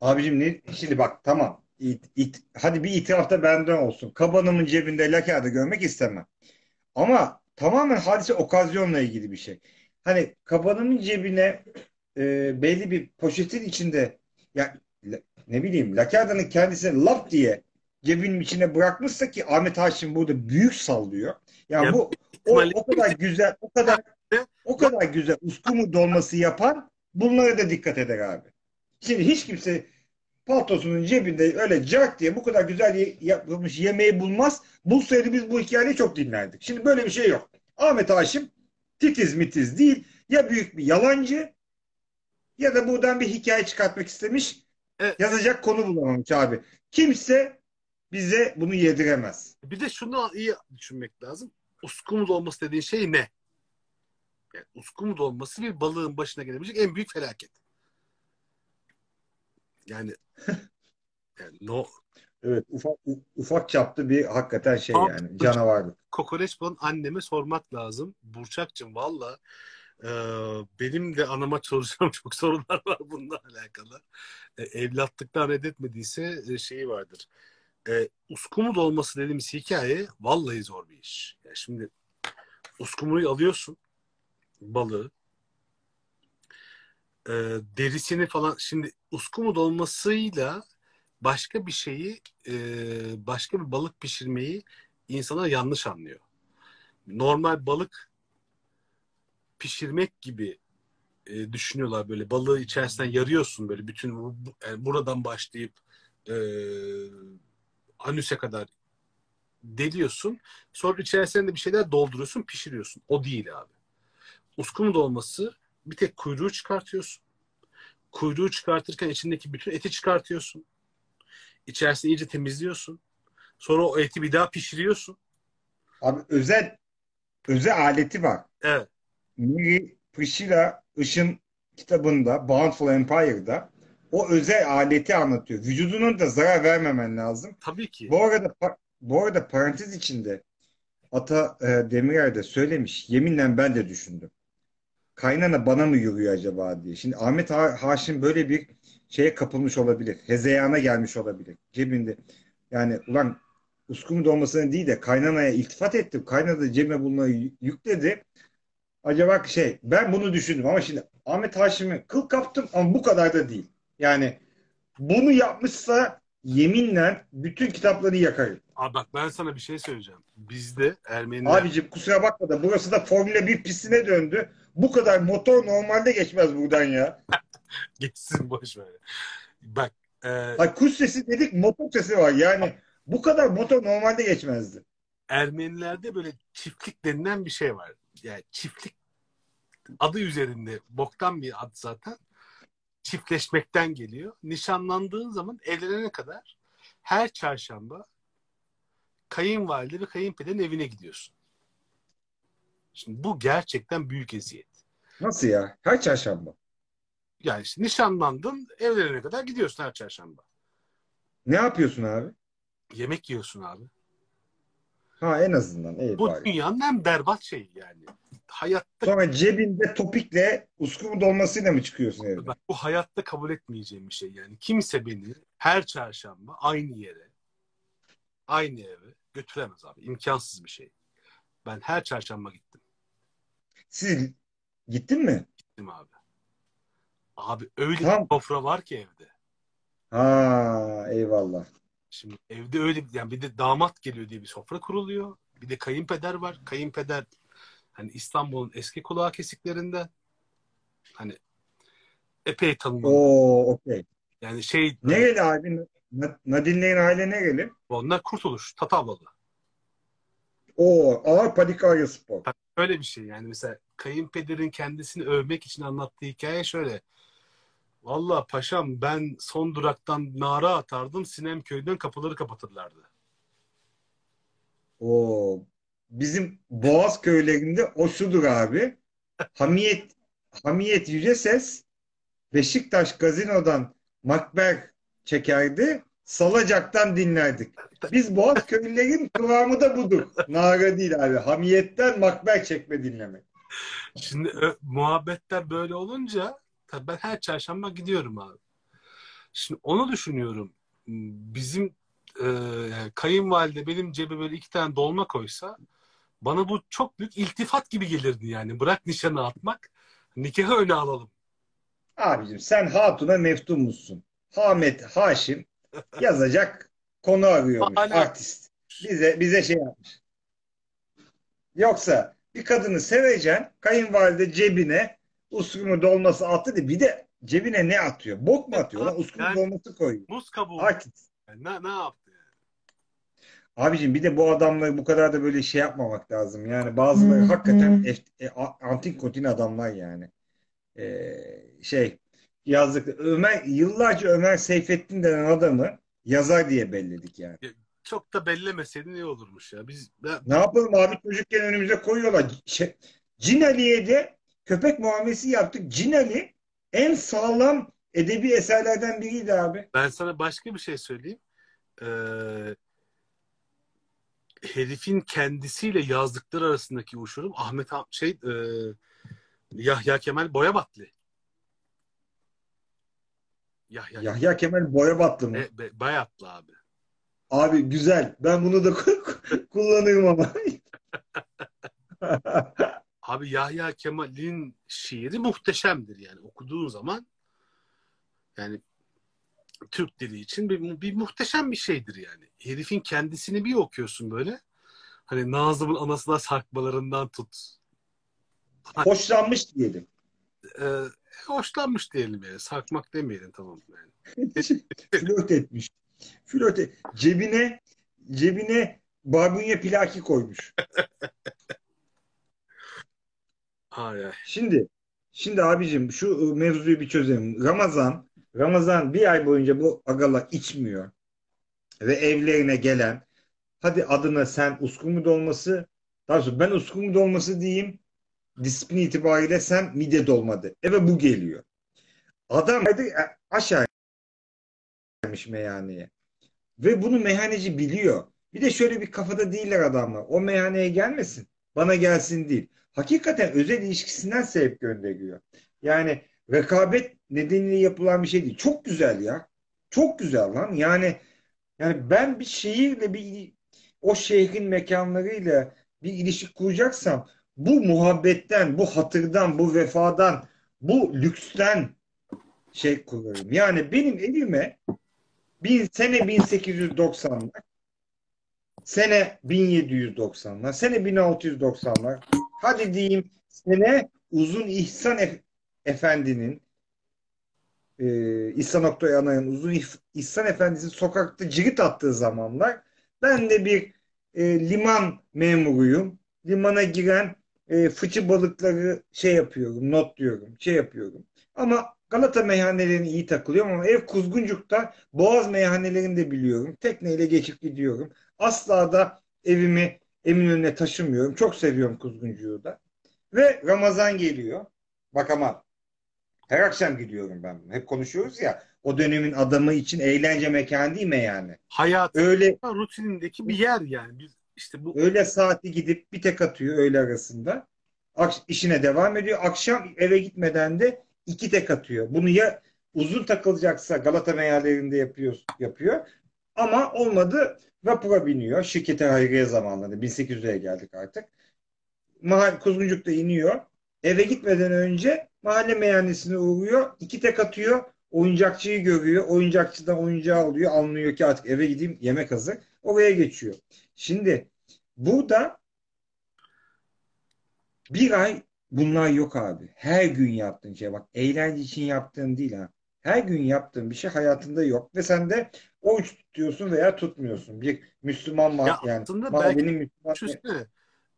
Abicim ne? Şimdi bak tamam. İt, it- hadi bir itiraf da benden olsun. Kabanımın cebinde lakerda görmek istemem. Ama tamamen hadise okazyonla ilgili bir şey. Hani kabanımın cebine e, belli bir poşetin içinde ya ne bileyim lakerdanın kendisine lap diye cebinin içine bırakmışsa ki Ahmet Haşim burada büyük sallıyor. Yani Ya bu o, o kadar güzel, o kadar o kadar güzel uskumu dolması yapan bunlara da dikkat eder abi. Şimdi hiç kimse paltosunun cebinde öyle cart diye bu kadar güzel yapılmış yemeği bulmaz. Bulsaydı biz bu hikayeyi çok dinlerdik. Şimdi böyle bir şey yok. Ahmet Haşim titiz mitiz değil. Ya büyük bir yalancı ya da buradan bir hikaye çıkartmak istemiş. Evet. Yazacak konu bulamamış abi. Kimse bize bunu yediremez. Bir de şunu iyi düşünmek lazım. Uskumuz olması dediğin şey ne? Yani uskumuz olması bir balığın başına gelebilecek en büyük felaket. Yani yani no Evet ufak ufak çaplı bir hakikaten şey Abi, yani canavarlık. kokoreç balın anneme sormak lazım. Burçakçım valla e, benim de anama soracağım çok sorular var bununla alakalı. E, evlatlıktan reddetmediyse e, şeyi vardır. E, uskumuz olması dediğimiz hikaye vallahi zor bir iş. Yani şimdi uskumuyu alıyorsun balığı e, derisini falan şimdi uskumu dolmasıyla başka bir şeyi e, başka bir balık pişirmeyi insanlar yanlış anlıyor. Normal balık pişirmek gibi e, düşünüyorlar böyle balığı içerisinden yarıyorsun böyle bütün bu- yani buradan başlayıp e, anüse kadar deliyorsun. Sonra içerisine de bir şeyler dolduruyorsun, pişiriyorsun. O değil abi. Uskumu dolması bir tek kuyruğu çıkartıyorsun. Kuyruğu çıkartırken içindeki bütün eti çıkartıyorsun. İçerisini iyice temizliyorsun. Sonra o eti bir daha pişiriyorsun. Abi özel özel aleti var. Evet. Mary Priscilla Işın kitabında Bountiful Empire'da o özel aleti anlatıyor. Vücudunun da zarar vermemen lazım. Tabii ki. Bu arada bu arada parantez içinde Ata e, Demirer de söylemiş. Yeminle ben de düşündüm. Kaynana bana mı yürüyor acaba diye. Şimdi Ahmet Ha- Haşim böyle bir şeye kapılmış olabilir. Hezeyana gelmiş olabilir. Cebinde. Yani ulan uskumu dolmasına değil de kaynanaya iltifat ettim. Kaynana da cebime y- yükledi. Acaba şey ben bunu düşündüm ama şimdi Ahmet Haşim'i kıl kaptım ama bu kadar da değil. Yani bunu yapmışsa yeminle bütün kitapları yakarım. Abi bak ben sana bir şey söyleyeceğim. Bizde Ermeniler Abicim kusura bakma da burası da Formula 1 pistine döndü. Bu kadar motor normalde geçmez buradan ya. geçsin boş ver. Bak e, Ay kuş sesi dedik motor sesi var. Yani bu kadar motor normalde geçmezdi. Ermenilerde böyle çiftlik denilen bir şey var. Yani çiftlik adı üzerinde boktan bir ad zaten. Çiftleşmekten geliyor. Nişanlandığın zaman evlenene kadar her çarşamba kayınvalide ve kayınpederin evine gidiyorsun. Şimdi bu gerçekten büyük eziyet. Nasıl ya? Her çarşamba. Yani işte nişanlandın, evlenene kadar gidiyorsun her çarşamba. Ne yapıyorsun abi? Yemek yiyorsun abi. Ha en azından. Bu bari. dünyanın en berbat şeyi yani. Hayatta Sonra cebinde topikle uskumu dolmasıyla mı çıkıyorsun evden? Bu hayatta kabul etmeyeceğim bir şey yani. Kimse beni her çarşamba aynı yere, aynı eve götüremez abi. İmkansız bir şey. Ben her çarşamba gittim. Siz gittin mi? Gittim abi. Abi öyle Tamam. bir sofra var ki evde. Ha eyvallah. Şimdi evde öyle yani bir de damat geliyor diye bir sofra kuruluyor. Bir de kayınpeder var. Kayınpeder hani İstanbul'un eski kulağı kesiklerinden hani epey tanınan. Oo okey. Yani şey Nereli abi? Na- Nadine'lerin aile nereli? onlar kurtuluş, Tatavlalı. Oo ağır Padikarya Spor. Öyle bir şey yani mesela kayınpederin kendisini övmek için anlattığı hikaye şöyle. Valla paşam ben son duraktan nara atardım Sinem köyden kapıları kapatırlardı. Oo bizim Boğaz köylerinde o şudur abi. Hamiyet Hamiyet Yüceses Beşiktaş gazinodan makber çekerdi. Salacak'tan dinlerdik. Biz Boğaz köylülerin kıvamı da budur. Nara değil abi. Hamiyetten makber çekme dinlemek. Şimdi ö- muhabbetler böyle olunca tabii ben her çarşamba gidiyorum abi. Şimdi onu düşünüyorum. Bizim e, yani kayınvalide benim cebe böyle iki tane dolma koysa bana bu çok büyük iltifat gibi gelirdi yani. Bırak nişanı atmak, nikahı öne alalım. Abicim sen Hatun'a meftun musun? Hamet Haşim yazacak konu arıyormuş. Hala- Artist. Bize bize şey yapmış. Yoksa bir kadını seveceksin, kayınvalide cebine uskumu dolması attı da bir de cebine ne atıyor? Bok mu atıyor lan? Uskumu Yani- dolması koyuyor. Muz kabuğu. Artist. Yani ne, ne yaptı? yani? Abicim bir de bu adamları bu kadar da böyle şey yapmamak lazım. Yani bazıları Hı hakikaten ef- e, antik kotin adamlar yani. Ee, şey yazdık. Ömer yıllarca Ömer Seyfettin denen adamı yazar diye belledik yani. Çok da bellemeseydin iyi olurmuş ya. Biz ben, Ne yapalım abi çocukken önümüze koyuyorlar. Şey, Cin Ali'ye de köpek muamelesi yaptık. Cin Ali en sağlam edebi eserlerden biriydi abi. ben sana başka bir şey söyleyeyim. Ee, herifin kendisiyle yazdıkları arasındaki uçurum Ahmet şey e, Yahya Kemal Boyabatlı. Yahya Yahya Kemal Boyabatlı mı? Be, be, Bayatlı abi. Abi güzel. Ben bunu da kullanırım ama. Abi Yahya Kemal'in şiiri muhteşemdir yani okuduğun zaman yani Türk dili için bir, bir muhteşem bir şeydir yani. Herifin kendisini bir okuyorsun böyle. Hani Nazım'ın anasına sarkmalarından tut. Hoşlanmış diyelim. Ee, hoşlanmış diyelim yani. Sarkmak demeyelim tamam yani. Flört etmiş. Flört et- Cebine cebine barbunya plaki koymuş. Ay ay. Şimdi şimdi abicim şu mevzuyu bir çözelim. Ramazan Ramazan bir ay boyunca bu agala içmiyor. Ve evlerine gelen hadi adına sen uskumu dolması daha sonra ben uskumu dolması diyeyim disiplin itibariyle sen mide dolmadı. Eve bu geliyor. Adam hadi aşağı gelmiş meyhaneye. Ve bunu meyhaneci biliyor. Bir de şöyle bir kafada değiller adamlar. O meyhaneye gelmesin. Bana gelsin değil. Hakikaten özel ilişkisinden sebep gönderiyor. Yani rekabet nedeniyle yapılan bir şey değil. Çok güzel ya. Çok güzel lan. Yani yani ben bir şehirle bir o şehrin mekanlarıyla bir ilişki kuracaksam bu muhabbetten, bu hatırdan, bu vefadan, bu lüksten şey kurarım. Yani benim evime bin, sene 1890'lar, sene 1790'lar, sene 1690'lar, hadi diyeyim sene Uzun İhsan Ef- Efendi'nin e, İhsan Oktay Anay'ın Uzun İh- İhsan Efendi'nin sokakta cirit attığı zamanlar ben de bir e, liman memuruyum. Limana giren e, fıçı balıkları şey yapıyorum, not diyorum, şey yapıyorum. Ama Galata meyhanelerine iyi takılıyorum ama ev Kuzguncuk'ta Boğaz meyhanelerini de biliyorum. Tekneyle geçip gidiyorum. Asla da evimi Eminönü'ne taşımıyorum. Çok seviyorum Kuzguncuk'u da. Ve Ramazan geliyor. Bak ama her akşam gidiyorum ben. Hep konuşuyoruz ya. O dönemin adamı için eğlence mekanı değil mi yani? Hayatın Öyle rutinindeki bir yer yani. Biz işte bu öğle saati gidip bir tek atıyor öğle arasında. Ak- işine devam ediyor. Akşam eve gitmeden de iki tek atıyor. Bunu ya uzun takılacaksa Galata meyhanelerinde yapıyor, yapıyor. Ama olmadı vapura biniyor. Şirkete hayriye zamanlarında 1800'e geldik artık. Mahal Kuzguncuk'ta iniyor. Eve gitmeden önce mahalle meyhanesine uğruyor. iki tek atıyor. Oyuncakçıyı görüyor. Oyuncakçıdan oyuncağı alıyor. Anlıyor ki artık eve gideyim yemek hazır. Oraya geçiyor. Şimdi burada bir ay bunlar yok abi. Her gün yaptığın şey bak eğlence için yaptığın değil ha. Her gün yaptığın bir şey hayatında yok ve sen de oruç tutuyorsun veya tutmuyorsun. Bir Müslüman ma- Ya yani aslında mahallenin belki Müslüman düşünsene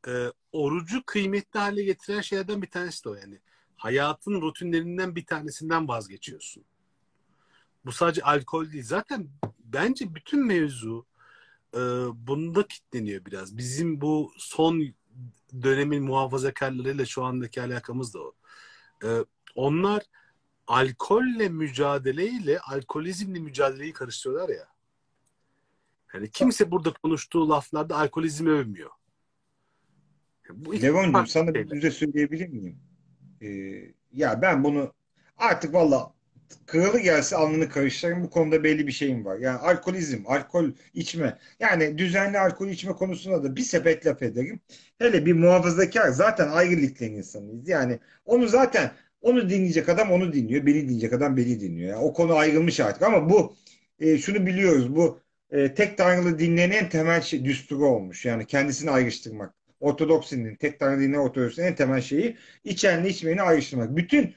e, orucu kıymetli hale getiren şeylerden bir tanesi de o yani. Hayatın rutinlerinden bir tanesinden vazgeçiyorsun. Bu sadece alkol değil. Zaten bence bütün mevzu e, bunda kitleniyor biraz. Bizim bu son dönemin muhafazakarlarıyla şu andaki alakamız da o. E, onlar alkolle mücadeleyle alkolizmle mücadeleyi karıştırıyorlar ya. Yani kimse burada konuştuğu laflarda alkolizmi övmüyor. Bu iki Levon'cum sana bir düze söyleyebilir miyim? Ee, ya ben bunu artık valla kralı gelse alnını karıştırırım. Bu konuda belli bir şeyim var. Yani alkolizm, alkol içme. Yani düzenli alkol içme konusunda da bir sepet laf ederim. Hele bir muhafazakar zaten ayrı liglerin insanıyız. Yani onu zaten onu dinleyecek adam onu dinliyor. Beni dinleyecek adam beni dinliyor. Yani o konu ayrılmış artık ama bu e, şunu biliyoruz. Bu e, tek tanrılı dinlerin en temel şey, düsturu olmuş. Yani kendisini ayrıştırmak. Ortodoks dinin, tek tanrı dinine ortodoks en temel şeyi içenle içmeyeni ayrıştırmak. Bütün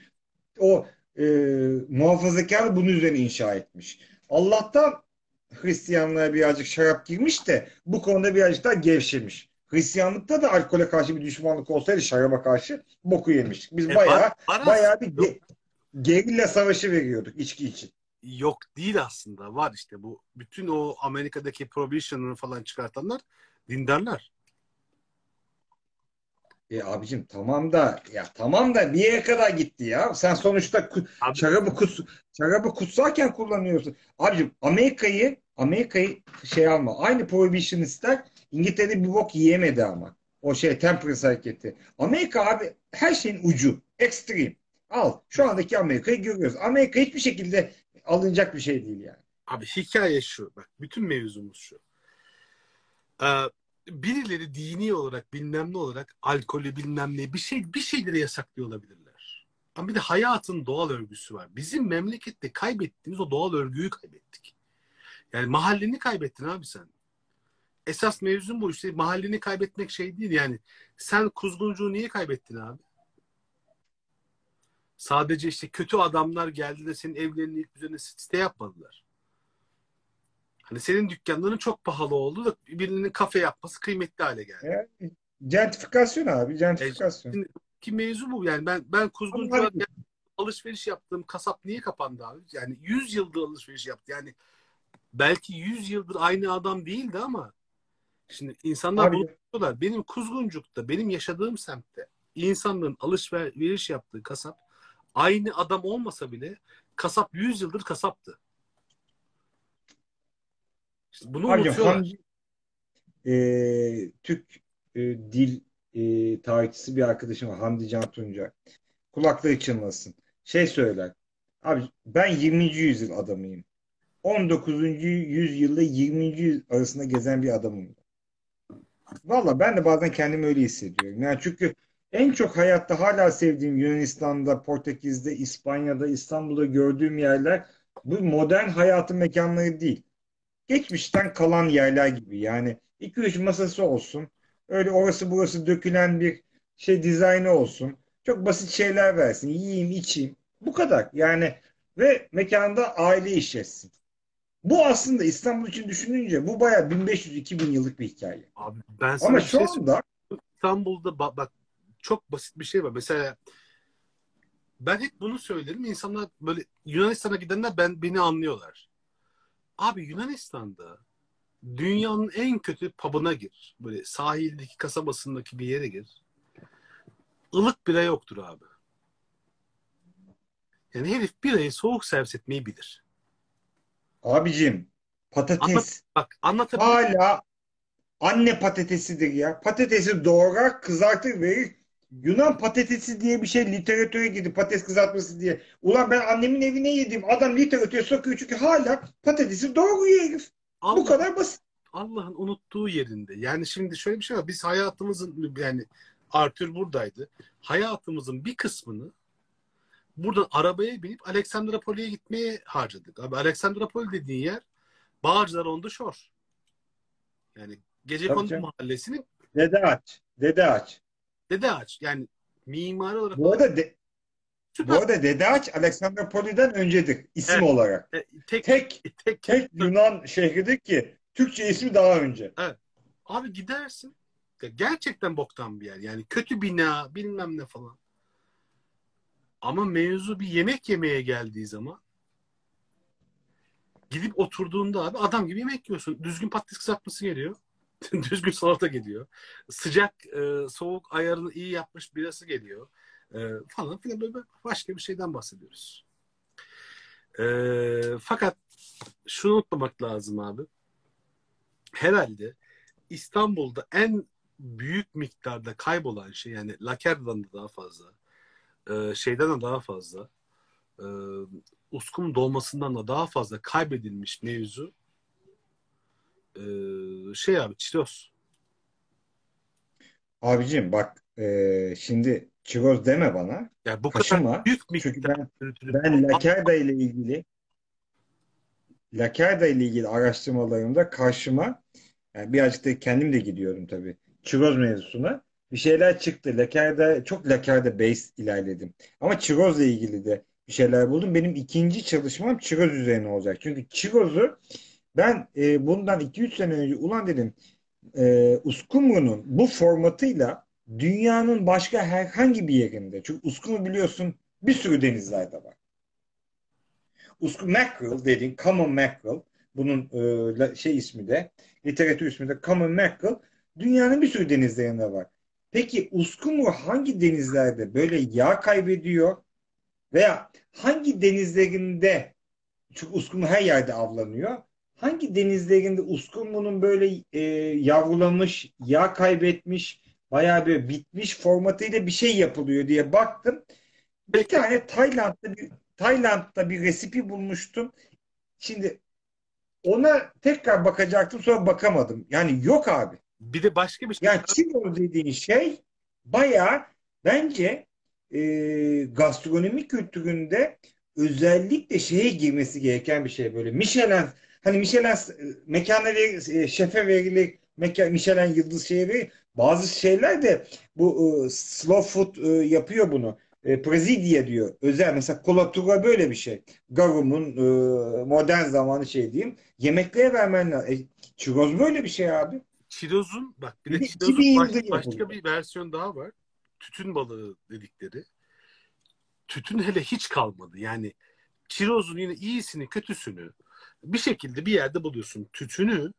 o e, muhafazakar bunun üzerine inşa etmiş. Allah'tan Hristiyanlığa birazcık şarap girmiş de bu konuda birazcık daha gevşemiş. Hristiyanlıkta da alkole karşı bir düşmanlık olsaydı şaraba karşı boku yemiştik. Biz E, bayağı var- bayağı bir ge- gerilla savaşı veriyorduk içki için. Yok değil aslında. Var işte bu. Bütün o Amerika'daki prohibition'ını falan çıkartanlar dindarlar. E abicim tamam da ya tamam da bir yere kadar gitti ya. Sen sonuçta ku- Abi- şarabı kus şarabı kutsarken kullanıyorsun. Abicim Amerika'yı Amerika'yı şey alma. Aynı prohibitionistler İngiltere'de bir bok yiyemedi ama. O şey temperance hareketi. Amerika abi her şeyin ucu. Ekstrem. Al. Şu andaki Amerika'yı görüyoruz. Amerika hiçbir şekilde alınacak bir şey değil yani. Abi hikaye şu. Bak bütün mevzumuz şu. Ee, birileri dini olarak bilmem ne olarak alkolü bilmem ne bir şey bir şeyleri yasaklıyor olabilirler. Ama bir de hayatın doğal örgüsü var. Bizim memlekette kaybettiğimiz o doğal örgüyü kaybettik. Yani mahalleni kaybettin abi sen. Esas mevzum bu işte mahalleni kaybetmek şey değil yani. Sen kuzguncuğu niye kaybettin abi? Sadece işte kötü adamlar geldi de senin evlerinin ilk üzerine site yapmadılar. Hani senin dükkanların çok pahalı oldu da birinin kafe yapması kıymetli hale geldi. Yani, gentrifikasyon abi. Gentrifikasyon. Ki mevzu bu yani ben ben kuzguncuğa alışveriş yaptığım kasap niye kapandı abi? Yani 100 yıldır alışveriş yaptı. Yani belki 100 yıldır aynı adam değildi ama şimdi insanlar Abi- bunu diyorlar. Benim Kuzguncuk'ta, benim yaşadığım semtte insanların alışveriş yaptığı kasap aynı adam olmasa bile kasap 100 yıldır kasaptı. İşte bunu unutuyorlar. Hamdi e, Türk e, dil e, tarihçisi bir arkadaşım var. Hamdi Can Tunca. Kulakları çınlasın. Şey söyler. Abi ben 20. yüzyıl adamıyım. 19. yüzyılda 20. yüzyıl arasında gezen bir adamım. Valla ben de bazen kendimi öyle hissediyorum. Yani çünkü en çok hayatta hala sevdiğim Yunanistan'da, Portekiz'de, İspanya'da, İstanbul'da gördüğüm yerler bu modern hayatın mekanları değil geçmişten kalan yerler gibi. Yani 2-3 masası olsun. Öyle orası burası dökülen bir şey dizaynı olsun. Çok basit şeyler versin. Yiyeyim, içeyim. Bu kadar. Yani ve mekanda aile işletsin. Bu aslında İstanbul için düşününce bu bayağı 1500-2000 yıllık bir hikaye. Abi ben sana Ama bir şu şey anda İstanbul'da ba- bak çok basit bir şey var. Mesela ben hep bunu söylerim. İnsanlar böyle Yunanistan'a gidenler ben beni anlıyorlar. Abi Yunanistan'da dünyanın en kötü pub'ına gir. Böyle sahildeki kasabasındaki bir yere gir. Ilık bira yoktur abi. Yani herif birayı soğuk servis etmeyi bilir. Abicim patates Anlat- Bak anlatabiliyor hala anne patatesidir ya. Patatesi doğrar, kızartır, verir. Yunan patatesi diye bir şey literatüre girdi. Patates kızartması diye. Ulan ben annemin evine yedim. Adam literatüre sokuyor çünkü hala patatesi doğruyor herif. Bu Allah- kadar basit. Allah'ın unuttuğu yerinde. Yani şimdi şöyle bir şey var. Biz hayatımızın yani Arthur buradaydı. Hayatımızın bir kısmını buradan arabaya binip Aleksandropoli'ye gitmeye harcadık. Abi Aleksandropol dediğin yer Bağcılar on the Shore. Yani gece Tabii kondu canım. mahallesinin Dede aç. Dede aç. Dede Ağaç. Yani mimari olarak Bu arada, de, bu süper. arada Dede Aç Aleksandropoli'den öncedir isim Evet. olarak. E, tek, Tek tek, tek Yunan şehridir ki Türkçe ismi daha önce. Abi gidersin. Gerçekten boktan bir yer. Yani kötü bina bilmem ne falan. Ama mevzu bir yemek yemeye geldiği zaman gidip oturduğunda abi adam gibi yemek yiyorsun. Düzgün patates kızartması geliyor. Düzgün salata geliyor. Sıcak, e, soğuk ayarını iyi yapmış birası geliyor. E, falan filan böyle başka bir şeyden bahsediyoruz. E, fakat şunu unutmamak lazım abi. Herhalde İstanbul'da en büyük miktarda kaybolan şey yani Lakerda'dan da daha fazla e, şeyden de daha fazla e, uskum dolmasından da daha fazla kaybedilmiş mevzu e, şey abi çiroz. Abicim bak e, şimdi çiroz deme bana. Yani bu Kaşıma. kadar büyük Çünkü miktar ben yürütülüp- ben Lakerda ile ilgili lakerda ile ilgili araştırmalarımda karşıma yani birazcık da kendim de gidiyorum tabii. Çiroz mevzusuna bir şeyler çıktı. Lakerda çok lakerda base ilerledim. Ama çirozla ilgili de bir şeyler buldum. Benim ikinci çalışmam çiroz üzerine olacak. Çünkü çirozu ben e, bundan 2-3 sene önce ulan dedim e, Uskumru'nun bu formatıyla dünyanın başka herhangi bir yerinde çünkü Uskumru biliyorsun bir sürü denizlerde var. Uskumru mackerel dediğin common mackerel bunun e, şey ismi de literatür ismi de common mackerel dünyanın bir sürü denizlerinde var. Peki uskumru hangi denizlerde böyle yağ kaybediyor veya hangi denizlerinde çünkü uskumru her yerde avlanıyor. Hangi denizlerinde uskumrunun böyle e, yavrulamış, yağ kaybetmiş, bayağı bir bitmiş formatıyla bir şey yapılıyor diye baktım. Bir tane Tayland'da bir Tayland'da bir resipi bulmuştum. Şimdi ona tekrar bakacaktım sonra bakamadım. Yani yok abi. Bir de başka bir şey. Yani Çinol dediğin şey bayağı bence e, gastronomi kültüründe özellikle şeye girmesi gereken bir şey böyle. Michelin hani Michelin e, mekana ver, şefe verilir Michelin yıldız verilir. Bazı şeyler de bu e, slow food e, yapıyor bunu. E, Prezidye diyor. Özel mesela kolatura böyle bir şey. Garum'un e, modern zamanı şey diyeyim. Yemeklere vermen lazım. E, çiroz böyle bir şey abi. Çirozun bak bir de çirozun 2000 baş- başka bir versiyon daha var. Tütün balığı dedikleri. Tütün hele hiç kalmadı. Yani çirozun yine iyisini kötüsünü bir şekilde bir yerde buluyorsun. Tütünü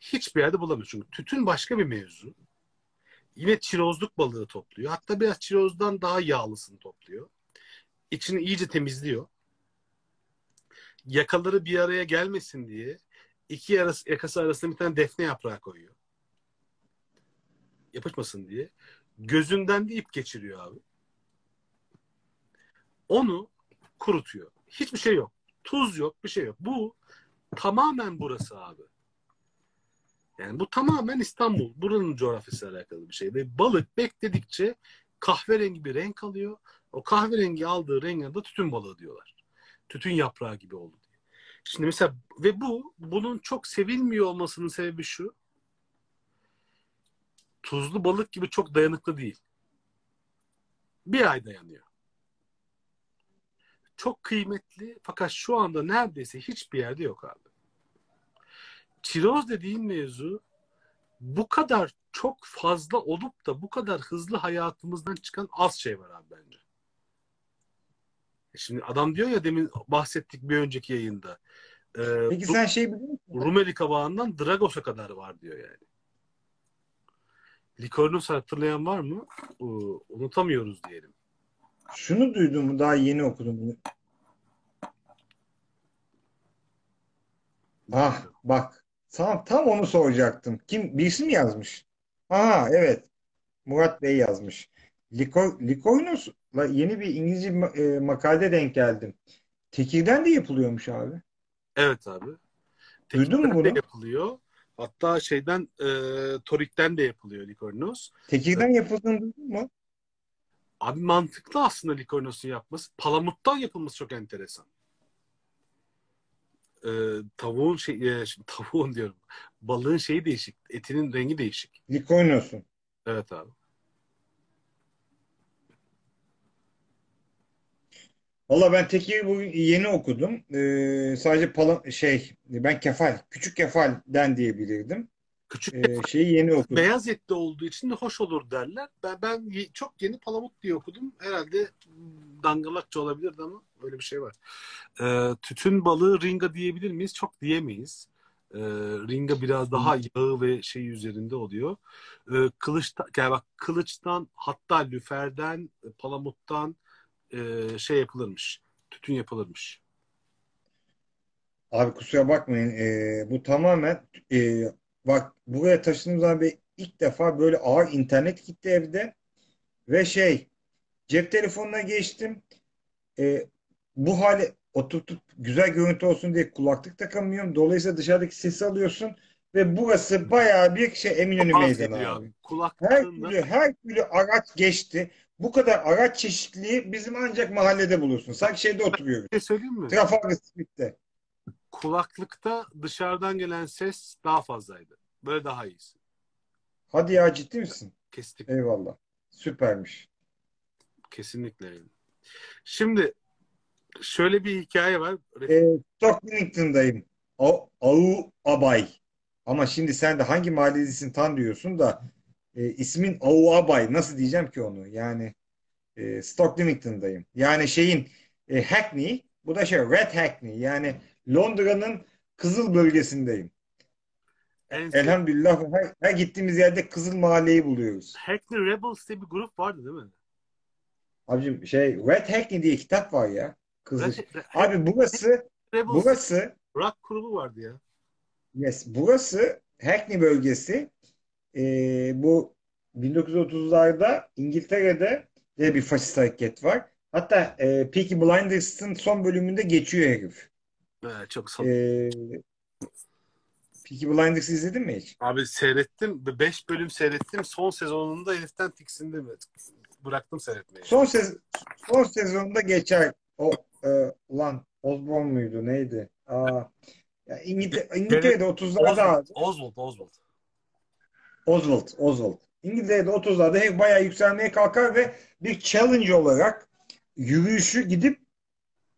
hiçbir yerde bulamıyorsun. Çünkü tütün başka bir mevzu. Yine çirozluk balığı topluyor. Hatta biraz çirozdan daha yağlısını topluyor. İçini iyice temizliyor. Yakaları bir araya gelmesin diye iki yarası, yakası arasında bir tane defne yaprağı koyuyor. Yapışmasın diye. Gözünden de ip geçiriyor abi. Onu kurutuyor. Hiçbir şey yok. Tuz yok, bir şey yok. Bu tamamen burası abi. Yani bu tamamen İstanbul. Buranın coğrafyasıyla alakalı bir şey. Ve balık bekledikçe kahverengi bir renk alıyor. O kahverengi aldığı rengine de tütün balığı diyorlar. Tütün yaprağı gibi oldu. Şimdi mesela ve bu bunun çok sevilmiyor olmasının sebebi şu. Tuzlu balık gibi çok dayanıklı değil. Bir ay dayanıyor. Çok kıymetli fakat şu anda neredeyse hiçbir yerde yok abi. Çiroz dediğin mevzu bu kadar çok fazla olup da bu kadar hızlı hayatımızdan çıkan az şey var abi bence. E Şimdi adam diyor ya demin bahsettik bir önceki yayında. E, Peki sen şey biliyor musun? Rumeli kabağından Dragos'a kadar var diyor yani. Likornus hatırlayan var mı? Ee, unutamıyoruz diyelim. Şunu duydum daha yeni okudum bunu. Ah bak tam, tam onu soracaktım. Kim birisi mi yazmış? Aha evet Murat Bey yazmış. Liko, Likoynus'la yeni bir İngilizce e, makale denk geldim. Tekirden de yapılıyormuş abi. Evet abi. Duydun mu Tekirden de bunu? yapılıyor. Hatta şeyden e, Torik'ten de yapılıyor Likornos. Tekirden yapıldığını duydun mu? Abi mantıklı aslında Likornos'un yapması. Palamuttan yapılması çok enteresan. E, tavuğun şey, e, şimdi tavuğun diyorum. Balığın şeyi değişik. Etinin rengi değişik. Likoynos'un. Evet abi. Valla ben Tekir'i bugün yeni okudum. Ee, sadece pala, şey ben kefal, küçük kefalden diyebilirdim. Küçük Ee, şeyi yeni okudum. beyaz etli olduğu için de hoş olur derler. Ben ben çok yeni palamut diye okudum. Herhalde dangalakça olabilirdi ama öyle bir şey var. Ee, tütün balığı ringa diyebilir miyiz? Çok diyemeyiz. Ee, ringa biraz daha yağı ve şey üzerinde oluyor. Ee, kılıçta, yani bak kılıçtan hatta lüferden, palamuttan e, şey yapılırmış. Tütün yapılırmış. Abi kusura bakmayın. Ee, bu tamamen e, bak buraya taşındığım zaman bir ilk defa böyle ağır internet gitti evde ve şey cep telefonuna geçtim. Ee, bu hale oturtup güzel görüntü olsun diye kulaklık takamıyorum. Dolayısıyla dışarıdaki sesi alıyorsun ve burası bayağı bir şey Eminönü Meydanı abi. abi. Her türlü, her türlü araç geçti. Bu kadar araç çeşitliliği bizim ancak mahallede bulursun. Sanki şeyde oturuyoruz. bir şey söyleyeyim mi? Trafalgar Street'te. kulaklıkta dışarıdan gelen ses daha fazlaydı. Böyle daha iyisi. Hadi ya ciddi misin? Kesinlikle. Eyvallah. Süpermiş. Kesinlikle. Şimdi şöyle bir hikaye var. E, Stockton'dayım. O, Au Abay. Ama şimdi sen de hangi mahallelisin tam diyorsun da e, ismin Au Abay. Nasıl diyeceğim ki onu? Yani e, Stockton'dayım. Yani şeyin e, Hackney. Bu da şey Red Hackney. Yani Londra'nın Kızıl bölgesindeyim. En Elhamdülillah her, her gittiğimiz yerde Kızıl Mahalleyi buluyoruz. Hackney Rebels diye bir grup vardı değil mi? Abicim şey Red Hackney diye kitap var ya. Kızıl. Red- Abi burası Rebels burası rock grubu vardı ya. Yes, burası Hackney bölgesi. Ee, bu 1930'larda İngiltere'de de bir faşist hareket var. Hatta e, Peaky Blinders'ın son bölümünde geçiyor herif. Evet, çok son. Ee, Peaky Blinders izledin mi hiç? Abi seyrettim. 5 bölüm seyrettim. Son sezonunda heriften tiksindim. Bıraktım seyretmeyi. Son, sez son sezonda geçer. O e, ulan Osborn muydu neydi? Aa, ya İngiltere, İngiltere'de 30'larda abi. Oswald, Oswald. Oswald, Oswald. İngiltere'de 30'larda herif bayağı yükselmeye kalkar ve bir challenge olarak yürüyüşü gidip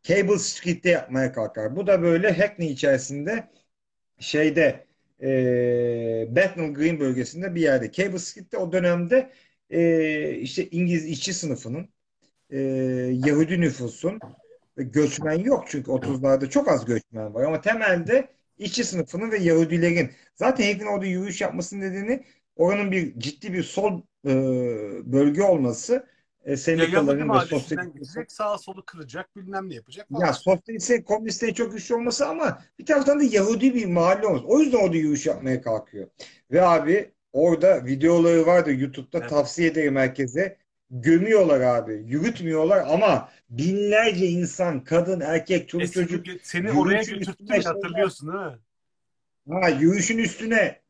Cable Street'te yapmaya kalkar. Bu da böyle Hackney içerisinde şeyde e, Bethnal Green bölgesinde bir yerde. Cable Street'te o dönemde e, işte İngiliz işçi sınıfının e, Yahudi nüfusun göçmen yok çünkü 30'larda çok az göçmen var ama temelde işçi sınıfının ve Yahudilerin zaten Hackney'in orada yürüyüş yapmasının nedeni oranın bir ciddi bir sol e, bölge olması e, sendikaların ve mahallesinden sosyal gidecek, sağa solu kıracak, bilmem ne yapacak falan. ya sosyalistlerin, komünistlerin çok güçlü olması ama bir taraftan da Yahudi bir mahalle olması. O yüzden orada yürüyüş yapmaya kalkıyor. Ve abi orada videoları vardı YouTube'da Evet. tavsiye ederim herkese. Gömüyorlar abi. Yürütmüyorlar ama binlerce insan, kadın, erkek, Eski çocuk gö- seni oraya şeyler- hatırlıyorsun değil mi? Ha, yürüyüşün üstüne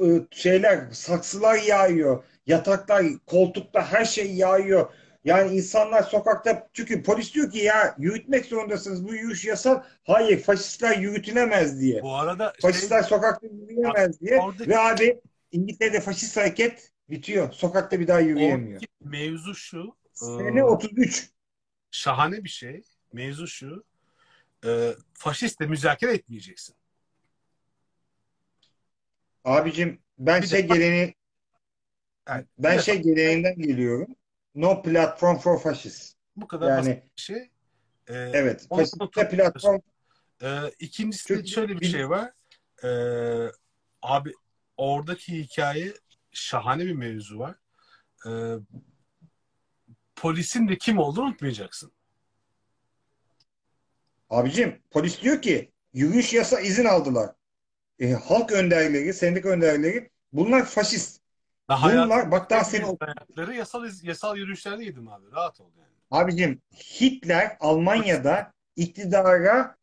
ı, şeyler, saksılar yağıyor. Yataklar, koltukta her şey yağıyor. Yani insanlar sokakta çünkü polis diyor ki ya yürütmek zorundasınız bu yürüyüş yasal. Hayır faşistler yürütülemez diye. Bu arada şey, Faşistler sokakta yürüyemez diye. Oradaki- Ve abi İngiltere'de faşist hareket bitiyor. Sokakta bir daha yürüyemiyor. mevzu şu. Sene e, 33. şahane bir şey. Mevzu şu. E, faşistle müzakere etmeyeceksin. Abicim ben Bir şey defa- geleneği Yani, ben şey geleneğinden geliyorum. No platform for fascist. bu kadar Yani basit bir şey. E, evet. Faşistle platform e, ikincisi de Çünkü- şöyle bir şey var. E, abi oradaki hikaye şahane bir mevzu var. E, polisin de kim olduğunu unutmayacaksın. Abicim polis diyor ki yürüyüş yasa izin aldılar. E, halk önderleri, sendika önderleri bunlar faşist. Hayatımda Bunlar bak daha en seni büyük dayakları yasal yasal yürüyüşlerde yedim abi. Rahat ol yani. abicim Hitler Almanya'da iktidara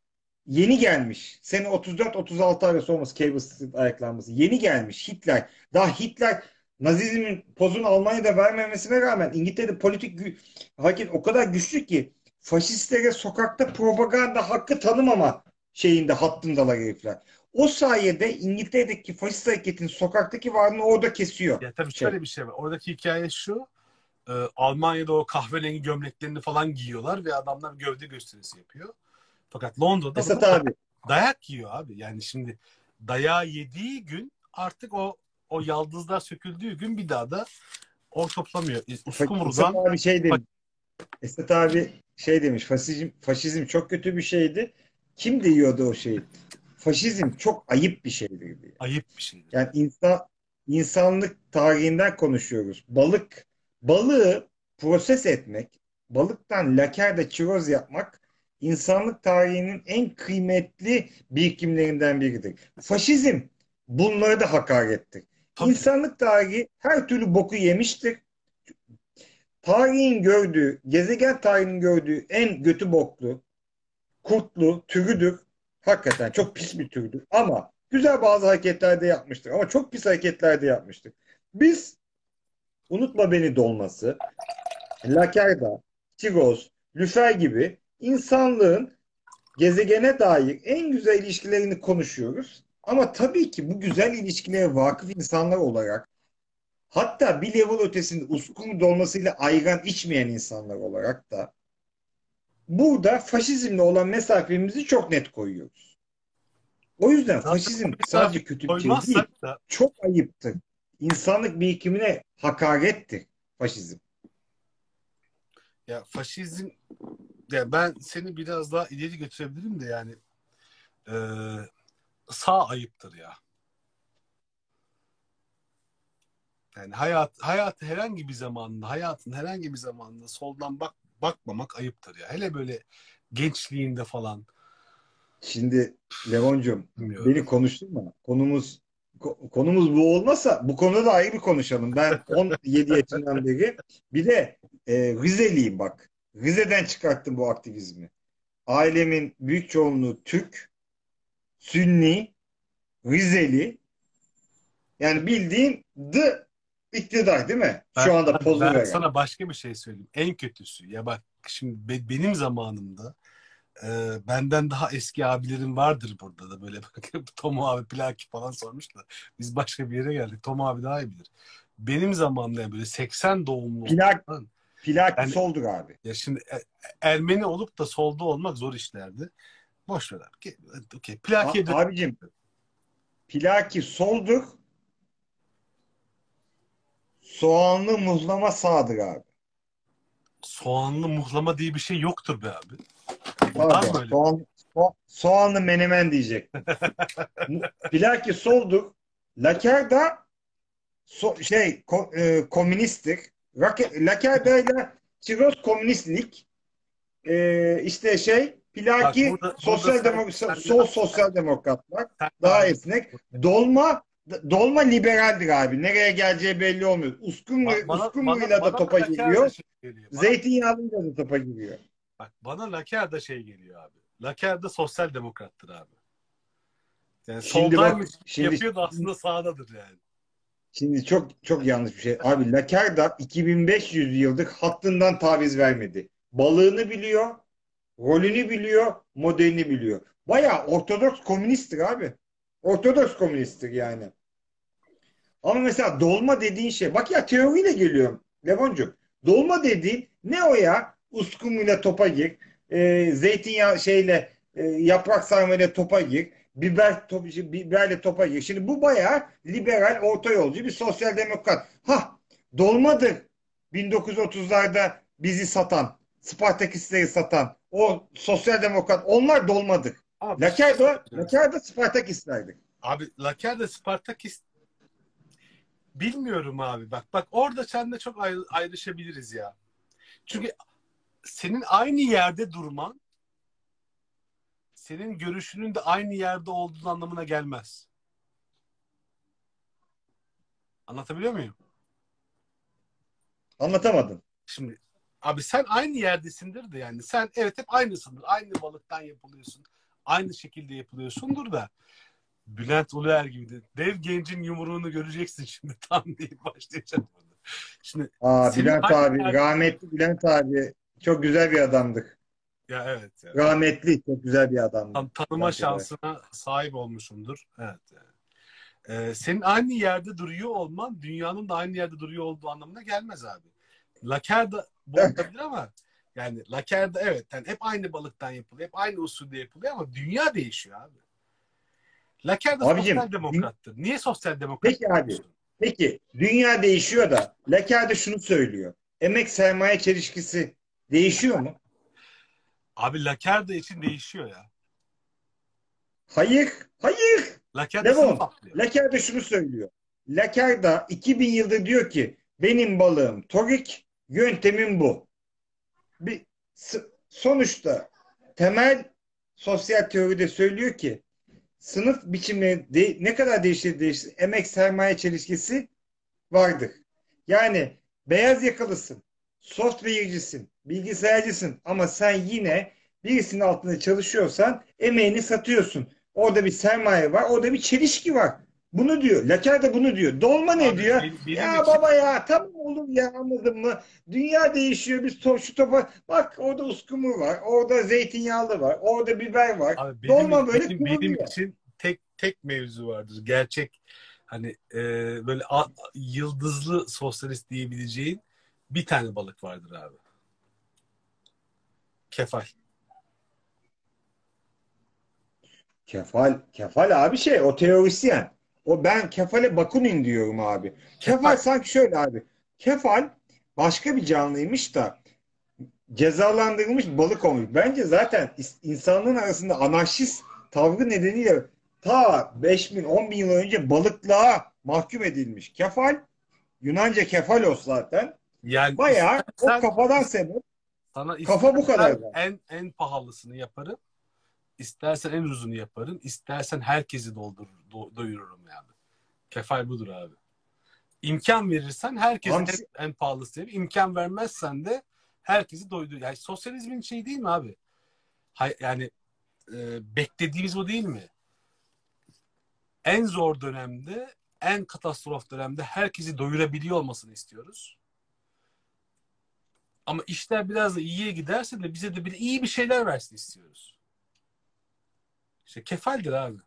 yeni gelmiş. Sene 34-36 arası olması Cable Street ayaklanması. Yeni gelmiş Hitler. Daha Hitler Nazizmin pozunu Almanya'da vermemesine rağmen İngiltere'de politik gü- hareket o kadar güçlü ki faşistlere sokakta propaganda hakkı tanımama şeyinde hattındalar herifler. O sayede İngiltere'deki faşist hareketin sokaktaki varlığını orada kesiyor. Ya tabii Şey. şöyle bir şey var. Oradaki hikaye şu. e, Almanya'da o kahverengi gömleklerini falan giyiyorlar ve adamlar gövde gösterisi yapıyor. Fakat Londra'da Esat abi dayak yiyor abi. Yani şimdi dayağı yediği gün artık o o yaldızlar söküldüğü gün bir daha da o toplamıyor. Esat Uskumru'dan abi şey demiş. Esat abi şey demiş. Faşizm, faşizm çok kötü bir şeydi. Kim diyordu o şeyi? Faşizm çok ayıp bir şeydir diye. ayıp bir şeydir. Yani insan insanlık tarihinden konuşuyoruz. Balık balığı proses etmek, balıktan lakerda çiroz yapmak insanlık tarihinin en kıymetli birikimlerinden biridir. Faşizm bunları da hakarettir. Tabii. İnsanlık tarihi her türlü boku yemiştir. Tarihin gördüğü, gezegen tarihinin gördüğü en götü boklu, kurtlu türüdür. Hakikaten çok pis bir türdür. Ama güzel bazı hareketler de yapmıştır. Ama çok pis hareketler de yapmıştır. Biz unutma beni dolması, Lakerda, Tiroz, Lüfer gibi insanlığın gezegene dair en güzel ilişkilerini konuşuyoruz. Ama tabii ki bu güzel ilişkilere vakıf insanlar olarak hatta bir level ötesinde uskun dolmasıyla ayran içmeyen insanlar olarak da burada faşizmle olan mesafemizi çok net koyuyoruz. O yüzden faşizm sadece kötü bir şey değil. Çok ayıptır. İnsanlık birikimine hakarettir faşizm. ya faşizm ya ben seni biraz daha ileri götürebilirim de yani e, sağ ayıptır ya. Yani hayat hayat herhangi bir zamanında hayatın herhangi bir zamanında soldan bak bakmamak ayıptır ya. Hele böyle gençliğinde falan Şimdi Levoncum beni konuşturma. Konumuz ko- konumuz bu olmasa bu konuda da ayrı konuşalım. Ben 17 yaşından beri bir de e, Rizeliyim bak. Rize'den çıkarttım bu aktivizmi. Ailemin büyük çoğunluğu Türk, Sünni, Rizeli. Yani bildiğin the iktidar değil mi? Şu Ben- anda pozu ben veren. sana başka bir şey söyleyeyim. En kötüsü ya bak şimdi be- benim zamanımda e, benden daha eski abilerim vardır burada da böyle bak Tom abi plaki falan sormuşlar. Biz başka bir yere geldik. Tom abi daha iyi bilir. Benim zamanımda yani böyle 80 doğumlu Plak, olan- plak Yani- soldur abi. ya şimdi e- Ermeni olup da solda olmak zor işlerdi. Boş ver abi. Okey. Plakiye A- abicim plaki soldur soğanlı muzlama sağdır abi. soğanlı muhlama diye bir şey yoktur be abi. Var mı öyle? soğan, so- soğanlı menemen diyecektim. Plaki soldur. Lakerda so- şey ko- e, komünisttir. Lakerda ile Çiroz komünistlik. E, işte şey plaki Bak burada- sosyal burada sen- demok sen- sol sosyal demokratlar daha esnek. Dolma dolma liberaldir abi. Nereye geleceği belli olmuyor. Uskumruyla da topa giriyor. şey Zeytinyağlıyla da topa giriyor. Bak bana Laker de şey geliyor abi. Laker de sosyal demokrattır abi. Yani Şimdi soldaymış bak, şimdi- yapıyor da aslında sağdadır yani. Şimdi çok çok yanlış bir şey. Abi Lakerda 2500 yıldır hattından taviz vermedi. Balığını biliyor, rolünü biliyor, modelini biliyor. Bayağı ortodoks komünisttir abi. Ortodoks komünisttir yani. Ama mesela dolma dediğin şey, bak ya teoriyle geliyorum Levoncuğum. Dolma dediğin ne o ya? Uskumuyla topa gir, e, zeytinyağı şeyle e, yaprak sarmayla topa gir, biber top, biberle topa gir. Şimdi bu bayağı liberal, orta yolcu bir sosyal demokrat. Ha, dolmadır 1930'larda bizi satan, Spartakistleri satan, o sosyal demokrat, onlar dolmadır. Abi, Lakerdo, Lakerdo Spartakistlerdir. abi Laker de Spartakist bilmiyorum abi. Bak bak orada seninle çok ayrı- ayrışabiliriz ya. Çünkü senin aynı yerde durman senin görüşünün de aynı yerde olduğu anlamına gelmez. Anlatabiliyor muyum? Anlatamadın. Şimdi abi sen aynı yerdesindir de yani sen evet hep aynısındır. Aynı balıktan yapılıyorsun. Aynı şekilde yapılıyorsundur da Bülent Uluer gibi de dev gencin yumruğunu göreceksin şimdi tam deyip başlayacağım. Şimdi Aa, Bülent abi, rahmetli Bülent abi çok güzel bir adamdık. Ya evet ya. Rahmetli çok güzel bir adamdı. Tan- tanıma Uluer. şansına sahip olmuşumdur. Evet. yani. Ee, senin aynı yerde duruyor olman dünyanın da aynı yerde duruyor olduğu anlamına gelmez abi. Laker da bu olabilir ama yani laker da evet yani hep aynı balıktan yapılıyor. Hep aynı usulde yapılıyor ama dünya değişiyor abi. Laker da Abicim, sosyal demokrattır. Niye sosyal demokrat? Peki abi. Peki dünya değişiyor da Laker de şunu söylüyor. Emek sermaye çelişkisi değişiyor mu? Abi laker da için değişiyor ya. Hayır. Hayır. Laker da Devam. sınıf atlıyor. Laker de şunu söylüyor. Laker da 2000 yıldır diyor ki benim balığım torik, yöntemim bu. Bir sonuçta temel sosyal teoride söylüyor ki sınıf biçimi de- ne kadar değişir değişir emek sermaye çelişkisi vardır. Yani beyaz yakalısın, software'cisin, bilgisayarcısın ama sen yine birisinin altında çalışıyorsan emeğini satıyorsun. Orada bir sermaye var, orada bir çelişki var. bunu diyor. Laker de bunu diyor. Dolma ne Abi, diyor? benim- ya için- baba ya tamam oğlum ya anladın mı? Dünya değişiyor. Biz to şu topa bak orada uskumru var. Orada zeytinyağlı var. Orada biber var. Abi benim, Dolma böyle benim, benim için tek tek mevzu vardır. Gerçek hani e, böyle a- yıldızlı sosyalist diyebileceğin bir tane balık vardır abi. Kefal. Kefal, Kefal abi şey o teorisyen. O ben Kefal'e Bakunin diyorum abi. Kefal Kefal. sanki şöyle abi. Kefal başka bir canlıymış da cezalandırılmış balık olmuş. Bence zaten insanlığın arasında anarşist tavrı nedeniyle ta 5000 10 bin yıl önce balıklığa mahkum edilmiş. Kefal Yunanca kefalos zaten. Yani Bayağı o kafadan sebep. Sana kafa bu kadar da. En en pahalısını yaparım. İstersen en uzunu yaparım. İstersen herkesi doldur, do- doyururum yani. Kefal budur abi. İmkan verirsen herkese en, Hamsi- en pahalısı yapayım. İmkan vermezsen de herkesi doydur. Yani sosyalizmin şey değil mi abi? Hay, yani e, beklediğimiz o değil mi? En zor dönemde, en katastrof dönemde herkesi doyurabiliyor olmasını istiyoruz. Ama işler biraz da iyiye giderse de bize de bir iyi bir şeyler versin istiyoruz. İşte kefaldir abi.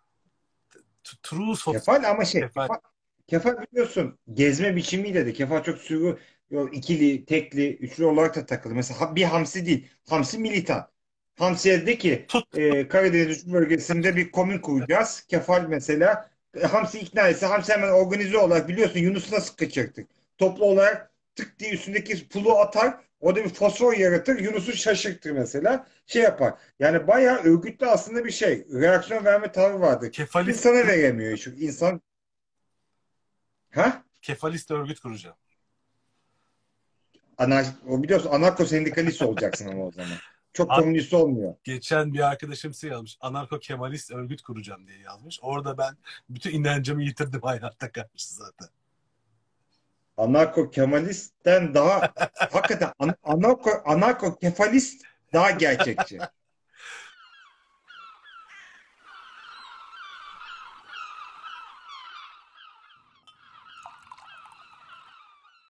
True sosyal. Kefal ama şey Kefal. kefal, kefal biliyorsun gezme biçimiyle de kefal çok sürü yok, ikili, tekli, üçlü olarak da takılı. Mesela bir hamsi değil. Hamsi militan. Hamsiye de ki e, Karadeniz üç bölgesinde bir komün kuracağız. Kefal mesela e, Hamsi ikna etse Hamsi hemen organize olarak biliyorsun Yunus'u nasıl kaçırttık? Toplu olarak tık diye üstündeki pulu atar. O da bir fosfor yaratır. Yunus'u şaşırtır mesela. Şey yapar. Yani bayağı örgütlü aslında bir şey. Reaksiyon verme tavrı vardır. Kefalist, İnsana veremiyor şu insan. Ha? kefalist örgüt kuracağım. Anar o biliyorsun anarko sendikalist olacaksın ama o zaman. Çok komünist olmuyor. Geçen bir arkadaşım şey yazmış. Anarko kemalist örgüt kuracağım diye yazmış. Orada ben bütün inancımı yitirdim hayatta karşı zaten. Anarko kemalistten daha hakikaten an- anarko anarko kefalist daha gerçekçi.